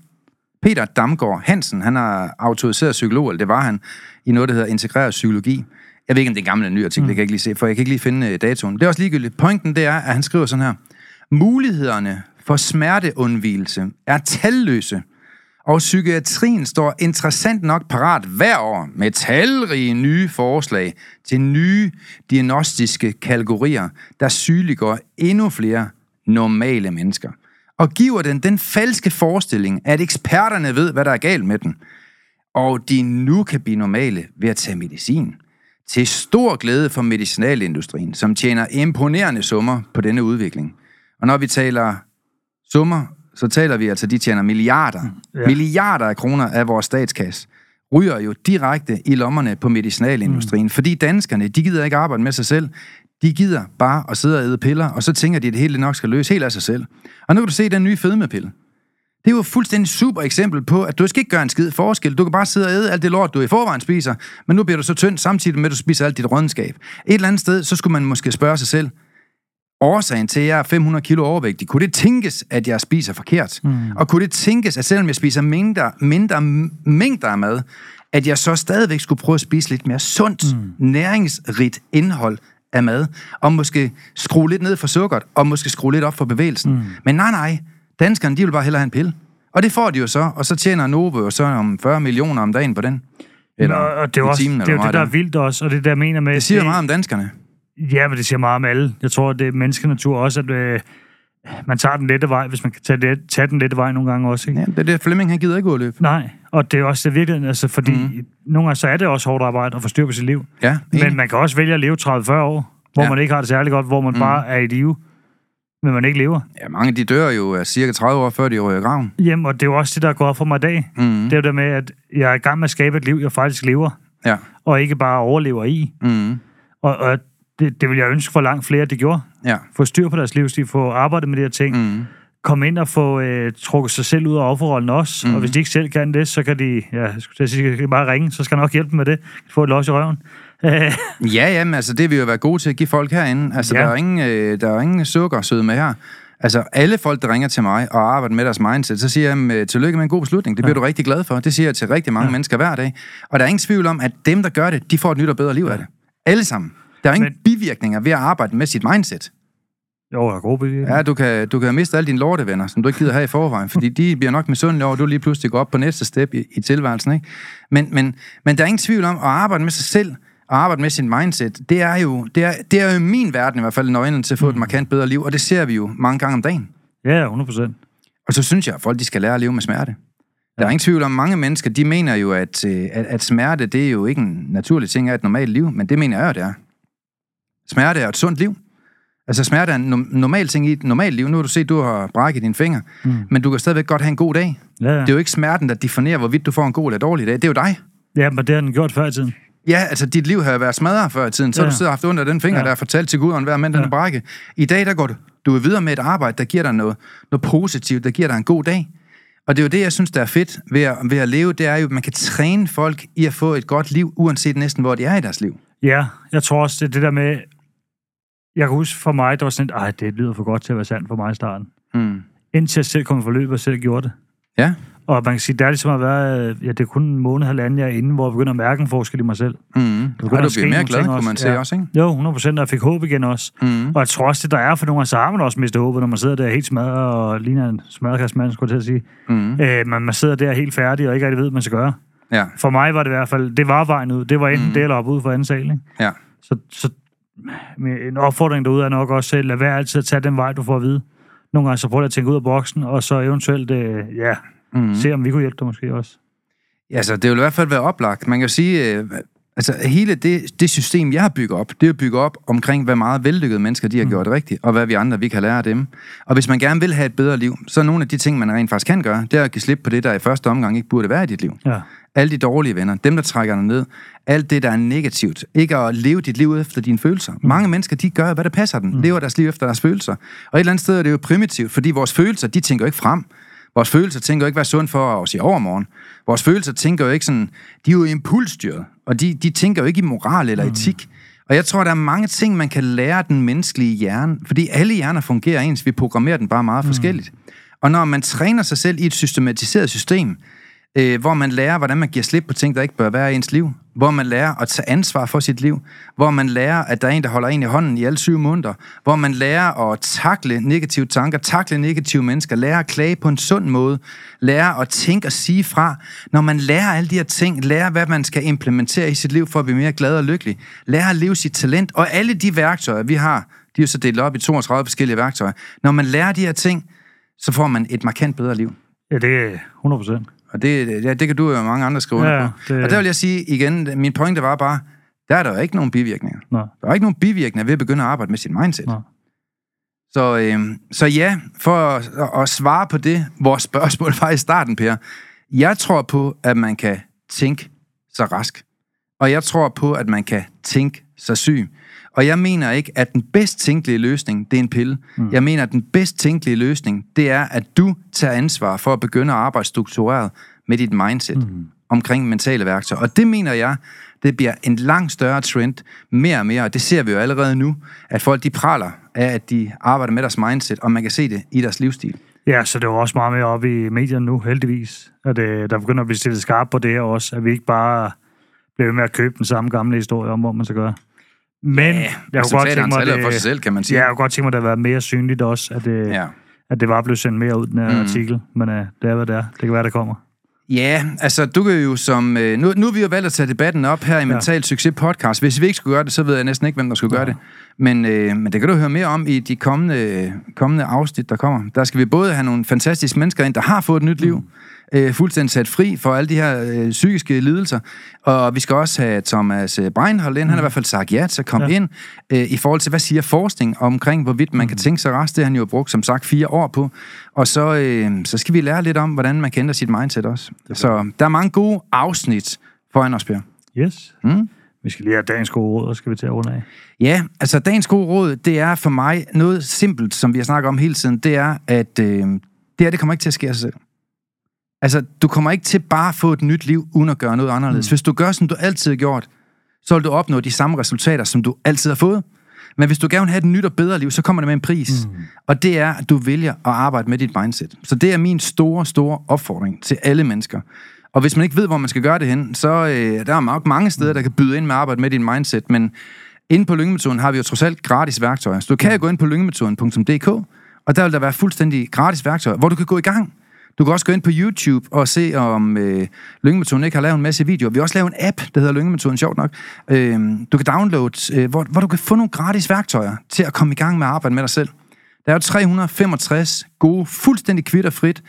Peter Damgaard Hansen. Han er autoriseret psykolog, eller det var han, i noget, der hedder integreret psykologi. Jeg ved ikke, om det er en gammel eller ny artikel, mm. det kan jeg ikke lige se, for jeg kan ikke lige finde øh, datoen. Det er også ligegyldigt. Pointen det er, at han skriver sådan her. Mulighederne for smerteundvigelse er talløse, og psykiatrien står interessant nok parat hver år med talrige nye forslag til nye diagnostiske kategorier, der sygeliggør endnu flere normale mennesker. Og giver den den falske forestilling, at eksperterne ved, hvad der er galt med den, og de nu kan blive normale ved at tage medicin. Til stor glæde for medicinalindustrien, som tjener imponerende summer på denne udvikling. Og når vi taler summer, så taler vi altså, de tjener milliarder, ja. Ja. milliarder af kroner af vores statskasse, ryger jo direkte i lommerne på medicinalindustrien, mm. fordi danskerne, de gider ikke arbejde med sig selv. De gider bare at sidde og æde piller, og så tænker de, at det hele nok skal løse helt af sig selv. Og nu kan du se den nye fedmepille. Det er jo et fuldstændig super eksempel på, at du skal ikke gøre en skid forskel. Du kan bare sidde og æde alt det lort, du i forvejen spiser, men nu bliver du så tynd, samtidig med, at du spiser alt dit rådenskab. Et eller andet sted, så skulle man måske spørge sig selv, årsagen til, at jeg er 500 kilo overvægtig, kunne det tænkes, at jeg spiser forkert? Mm. Og kunne det tænkes, at selvom jeg spiser mindre, mindre mængder af mad, at jeg så stadigvæk skulle prøve at spise lidt mere sundt, mm. næringsrigt indhold af mad, og måske skrue lidt ned for sukkeret, og måske skrue lidt op for bevægelsen. Mm. Men nej, nej, danskerne, de vil bare hellere have en pille. Og det får de jo så, og så tjener Novo jo så om 40 millioner om dagen på den. Eller og, og det er også, timen, det, er jo det, der er vildt også, og det der mener med... Det siger jo meget om danskerne. Ja, men det siger meget om alle. Jeg tror, det er menneskenatur også, at øh, man tager den lette vej, hvis man kan tage, det, tage den lette vej nogle gange også. Ikke? Ja, det er det, Flemming, han gider ikke udløb. Nej, og det er også det virkeligheden, altså, fordi mm. nogle gange så er det også hårdt arbejde at få styr på sit liv. Ja, Men man kan også vælge at leve 30-40 år, hvor Ja. man ikke har det særlig godt, hvor man mm. bare er i live, men man ikke lever. Ja, mange de dør jo cirka 30 år, før de ryger i graven. Jamen, og det er jo også det, der går op for mig i dag. Mm. Det er jo det med, at jeg er i gang med at skabe et liv, jeg faktisk lever, Ja. og ikke bare overlever i. Mm. Og, og det, det vil jeg ønske for langt flere, de gjorde. Ja. Få styr på deres livsstil, få arbejdet med de her ting, Mm. komme ind og få øh, trukket sig selv ud af offerrollen også. Mm. Og hvis de ikke selv kan det, så kan de, ja, jeg sige, kan de bare ringe, så skal jeg nok hjælpe dem med det. Få et los i røven. Øh, Ja, jamen, altså, det vil jo være gode til at give folk herinde. Altså, ja. Ja. der, er ingen, øh, der er ingen sukker søde med her. Altså, alle folk, der ringer til mig og arbejder med deres mindset, så siger jeg øh, tillykke med en god beslutning. Det bliver ja. du rigtig glad for. Det siger jeg til rigtig mange ja. mennesker hver dag. Og der er ingen tvivl om, at dem, der gør det, de får et nyt og bedre liv af det. Alle sammen. Der er ingen Men... Bivirkninger ved at arbejde med sit mindset. jo, jeg er god bevirkning. Ja, du kan, du kan miste alle dine lortevenner, som du ikke gider have i forvejen, fordi de bliver nok misundelige over, at du lige pludselig går op på næste step i, i tilværelsen. Ikke? Men, men, men der er ingen tvivl om, at arbejde med sig selv, og arbejde med sin mindset, det er jo, det er, det er jo i min verden i hvert fald nøglen til at få et markant bedre liv, og det ser vi jo mange gange om dagen. Ja, 100 procent. Og så synes jeg, at folk de skal lære at leve med smerte. Der er ingen tvivl om, mange mennesker, de mener jo, at, øh, at, at smerte, det er jo ikke en naturlig ting af et normalt liv, men det mener jeg jo, det er. Smerte er et sundt liv. Altså smerte er en no- normal ting i et normalt liv. Nu har du set, du har brækket dine fingre, mm. men du kan stadigvæk godt have en god dag. Ja, ja. Det er jo ikke smerten, der definerer, hvorvidt du får en god eller dårlig dag. Det er jo dig. ja, men det har den gjort før i tiden. Ja, altså dit liv har været smadret før i tiden. Så ja. du siddet og haft af den finger, ja. Der er fortalt til Gud, og hver mand den er Ja. brækket. I dag, der går du, du er videre med et arbejde, der giver dig noget, noget positivt, der giver dig en god dag. Og det er jo det, jeg synes, der er fedt ved at, ved at leve, det er jo, at man kan træne folk i at få et godt liv, uanset næsten, hvor de er i deres liv. Ja, jeg tror også, det er det der med, Jeg kan huske for mig, der var sådan, ej, det lyder for godt til at være sandt for mig i starten. Mm. Indtil jeg selv kom i forløb og selv gjorde det. Ja. Og man kan sige, det er ligesom at være, ja, det er kun en måned, halvanden, jeg er inde, hvor jeg begynder at mærke en forskel i mig selv. Mm. begynder Ej, du bliver mere glad, kunne man se Ja. også, ikke? Jo, 100 procent, og jeg fik håb igen også. Mm. Og jeg tror også, det der er for nogle så har man også mistet håbet, når man sidder der helt smadret og ligner en smadrekastmand, skulle jeg til at sige. Mm. Øh, man, man sidder der helt færdig og ikke rigtig ved, hvad man skal gøre. Ja, For mig var det i hvert fald, det var vejen ud. Det var enten Mm. det eller op ud for anden sal, ikke? ja. Så, så en opfordring derude er nok også, lad være altid at tage den vej, du får at vide. Nogle gange så prøv at tænke ud af boksen, og så eventuelt, øh, ja, Mm. mm. se om vi kunne hjælpe dig måske også. Altså, det vil i hvert fald være oplagt. Man kan jo sige, øh, altså hele det, det system, jeg har bygget op, det er bygget op omkring, hvad meget vellykkede mennesker de har Mm. gjort rigtigt, og hvad vi andre, vi kan lære af dem. Og hvis man gerne vil have et bedre liv, så er nogle af de ting, man rent faktisk kan gøre, det er at give slip på det, der i første omgang ikke burde være i dit liv. Ja. Alle de dårlige venner, dem der trækker dig ned, alt det, der er negativt. Ikke at leve dit liv efter dine følelser. Mm. Mange mennesker, de gør, hvad der passer dem. Mm. Lever deres liv efter deres følelser. Og et eller andet sted er det jo primitivt, fordi vores følelser, de tænker jo ikke frem. Vores følelser tænker jo ikke, hvad er sundt for os i overmorgen. Vores følelser tænker jo ikke sådan, de er jo impulsstyret, og de, de tænker jo ikke i moral eller etik. Og jeg tror, der er mange ting, man kan lære den menneskelige hjerne, fordi alle hjerner fungerer ens, vi programmerer den bare meget forskelligt. Og når man træner sig selv i et systematiseret system, øh, hvor man lærer, hvordan man giver slip på ting, der ikke bør være i ens liv, hvor man lærer at tage ansvar for sit liv, hvor man lærer, at der er en, der holder en i hånden i alle syv måneder, hvor man lærer at takle negative tanker, takle negative mennesker, lærer at klage på en sund måde, lærer at tænke og sige fra. Når man lærer alle de her ting, lærer, hvad man skal implementere i sit liv for at blive mere glad og lykkelig, lærer at leve sit talent, og alle de værktøjer, vi har, de er jo så delt op i 32 forskellige værktøjer. Når man lærer de her ting, så får man et markant bedre liv. ja, det er 100 procent. Og det, ja, det kan du og mange andre skrive under Ja, på. det- Og der vil jeg sige igen, min pointe var bare, der er der jo ikke nogen bivirkninger. Nå. Der er ikke nogen bivirkninger ved at begynde at arbejde med sit mindset. Nå. Så, øh, så ja, for at, at, at svare på det, vores spørgsmål var i starten, Per. Jeg tror på, at man kan tænke sig rask. Og jeg tror på, at man kan tænke sig syg. Og jeg mener ikke, at den bedst tænkelige løsning, det er en pille. Mm. Jeg mener, at den bedst tænkelige løsning, det er, at du tager ansvar for at begynde at arbejde struktureret med dit mindset mm. omkring mentale værktøjer. Og det mener jeg, det bliver en langt større trend, mere og mere, og det ser vi jo allerede nu, at folk de praler af, at de arbejder med deres mindset, og man kan se det i deres livsstil. Ja, så det var også meget mere op i medierne nu, heldigvis. At øh, der begynder at blive stillet skarpt på det her også, at vi ikke bare bliver med at købe den samme gamle historie om, hvor man skal gøre. Men ja, jeg kunne godt tænke mig, at for sig det, selv, kan man sige. ja, jeg kunne godt tænke mig, at det havde været mere synligt også, at det, ja. at det var blevet sendt mere ud, den her Mm. mm. artikel. Men øh, det er, hvad det er. Det kan være, det kommer. Ja, altså du kan jo som... Øh, nu, nu har vi jo valgt at tage debatten op her i Mental Succes podcast. Hvis vi ikke skulle gøre det, så ved jeg næsten ikke, hvem der skulle gøre det. Men, øh, men det kan du høre mere om i de kommende, kommende afsnit, der kommer. Der skal vi både have nogle fantastiske mennesker ind, der har fået et nyt liv, øh, fuldstændig sat fri for alle de her øh, psykiske lidelser. Og vi skal også have Thomas øh, Breinholt ind. Han har i hvert fald sagt ja til at komme ja. Ind øh, i forhold til, hvad siger forskning omkring, hvorvidt man kan tænke sig rest. Det har han jo brugt, som sagt, fire år på. Og så, øh, så skal vi lære lidt om, hvordan man kan ændre sit mindset også. Så der er mange gode afsnit foran os, Per. Yes. Mm? Vi skal lige have dagens gode råd, og skal vi til at runde af. Ja, altså dagens gode råd, det er for mig noget simpelt, som vi har snakket om hele tiden, det er, at øh, det her, det kommer ikke til at ske af sig selv. Altså, du kommer ikke til bare at få et nyt liv, uden at gøre noget anderledes. Mm. Hvis du gør, som du altid har gjort, så vil du opnå de samme resultater, som du altid har fået. Men hvis du gerne vil have et nyt og bedre liv, så kommer det med en pris. Mm. Og det er, at du vælger at arbejde med dit mindset. Så det er min store, store opfordring til alle mennesker. Og hvis man ikke ved, hvor man skal gøre det hen, så øh, der er nok mange steder, der kan byde ind med at arbejde med din mindset. Men inde på Lyngemetoden har vi jo trods alt gratis værktøjer. Så du kan jo gå ind på lyngemetoden.dk, og der vil der være fuldstændig gratis værktøjer, hvor du kan gå i gang. Du kan også gå ind på YouTube og se, om øh, Lyngemetoden ikke har lavet en masse videoer. Vi har også lavet en app, der hedder Lyngemetoden, sjovt nok. Øh, du kan downloade, øh, hvor, hvor du kan få nogle gratis værktøjer til at komme i gang med at arbejde med dig selv. Der er jo 365 gode, fuldstændig kvitterfrit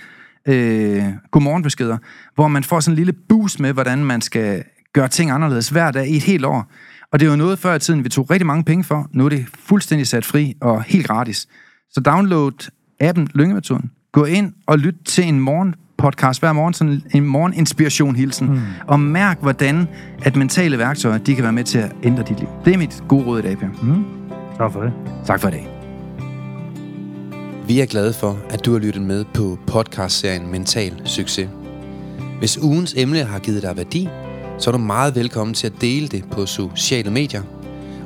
øh, godmorgenbeskeder, hvor man får sådan en lille boost med, hvordan man skal gøre ting anderledes hver dag i et helt år. Og det er jo noget før i tiden, vi tog rigtig mange penge for. Nu er det fuldstændig sat fri og helt gratis. Så download appen Lyngemetoden. Gå ind og lyt til en morgen podcast hver morgen, sådan en morgen inspiration hilsen, mm. og mærk, hvordan at mentale værktøjer, de kan være med til at ændre dit liv. Det er mit gode råd i dag, Per. Mm. Tak for det. Tak for i dag. Vi er glade for, at du har lyttet med på podcastserien Mental Succes. Hvis ugens emne har givet dig værdi, så er du meget velkommen til at dele det på sociale medier.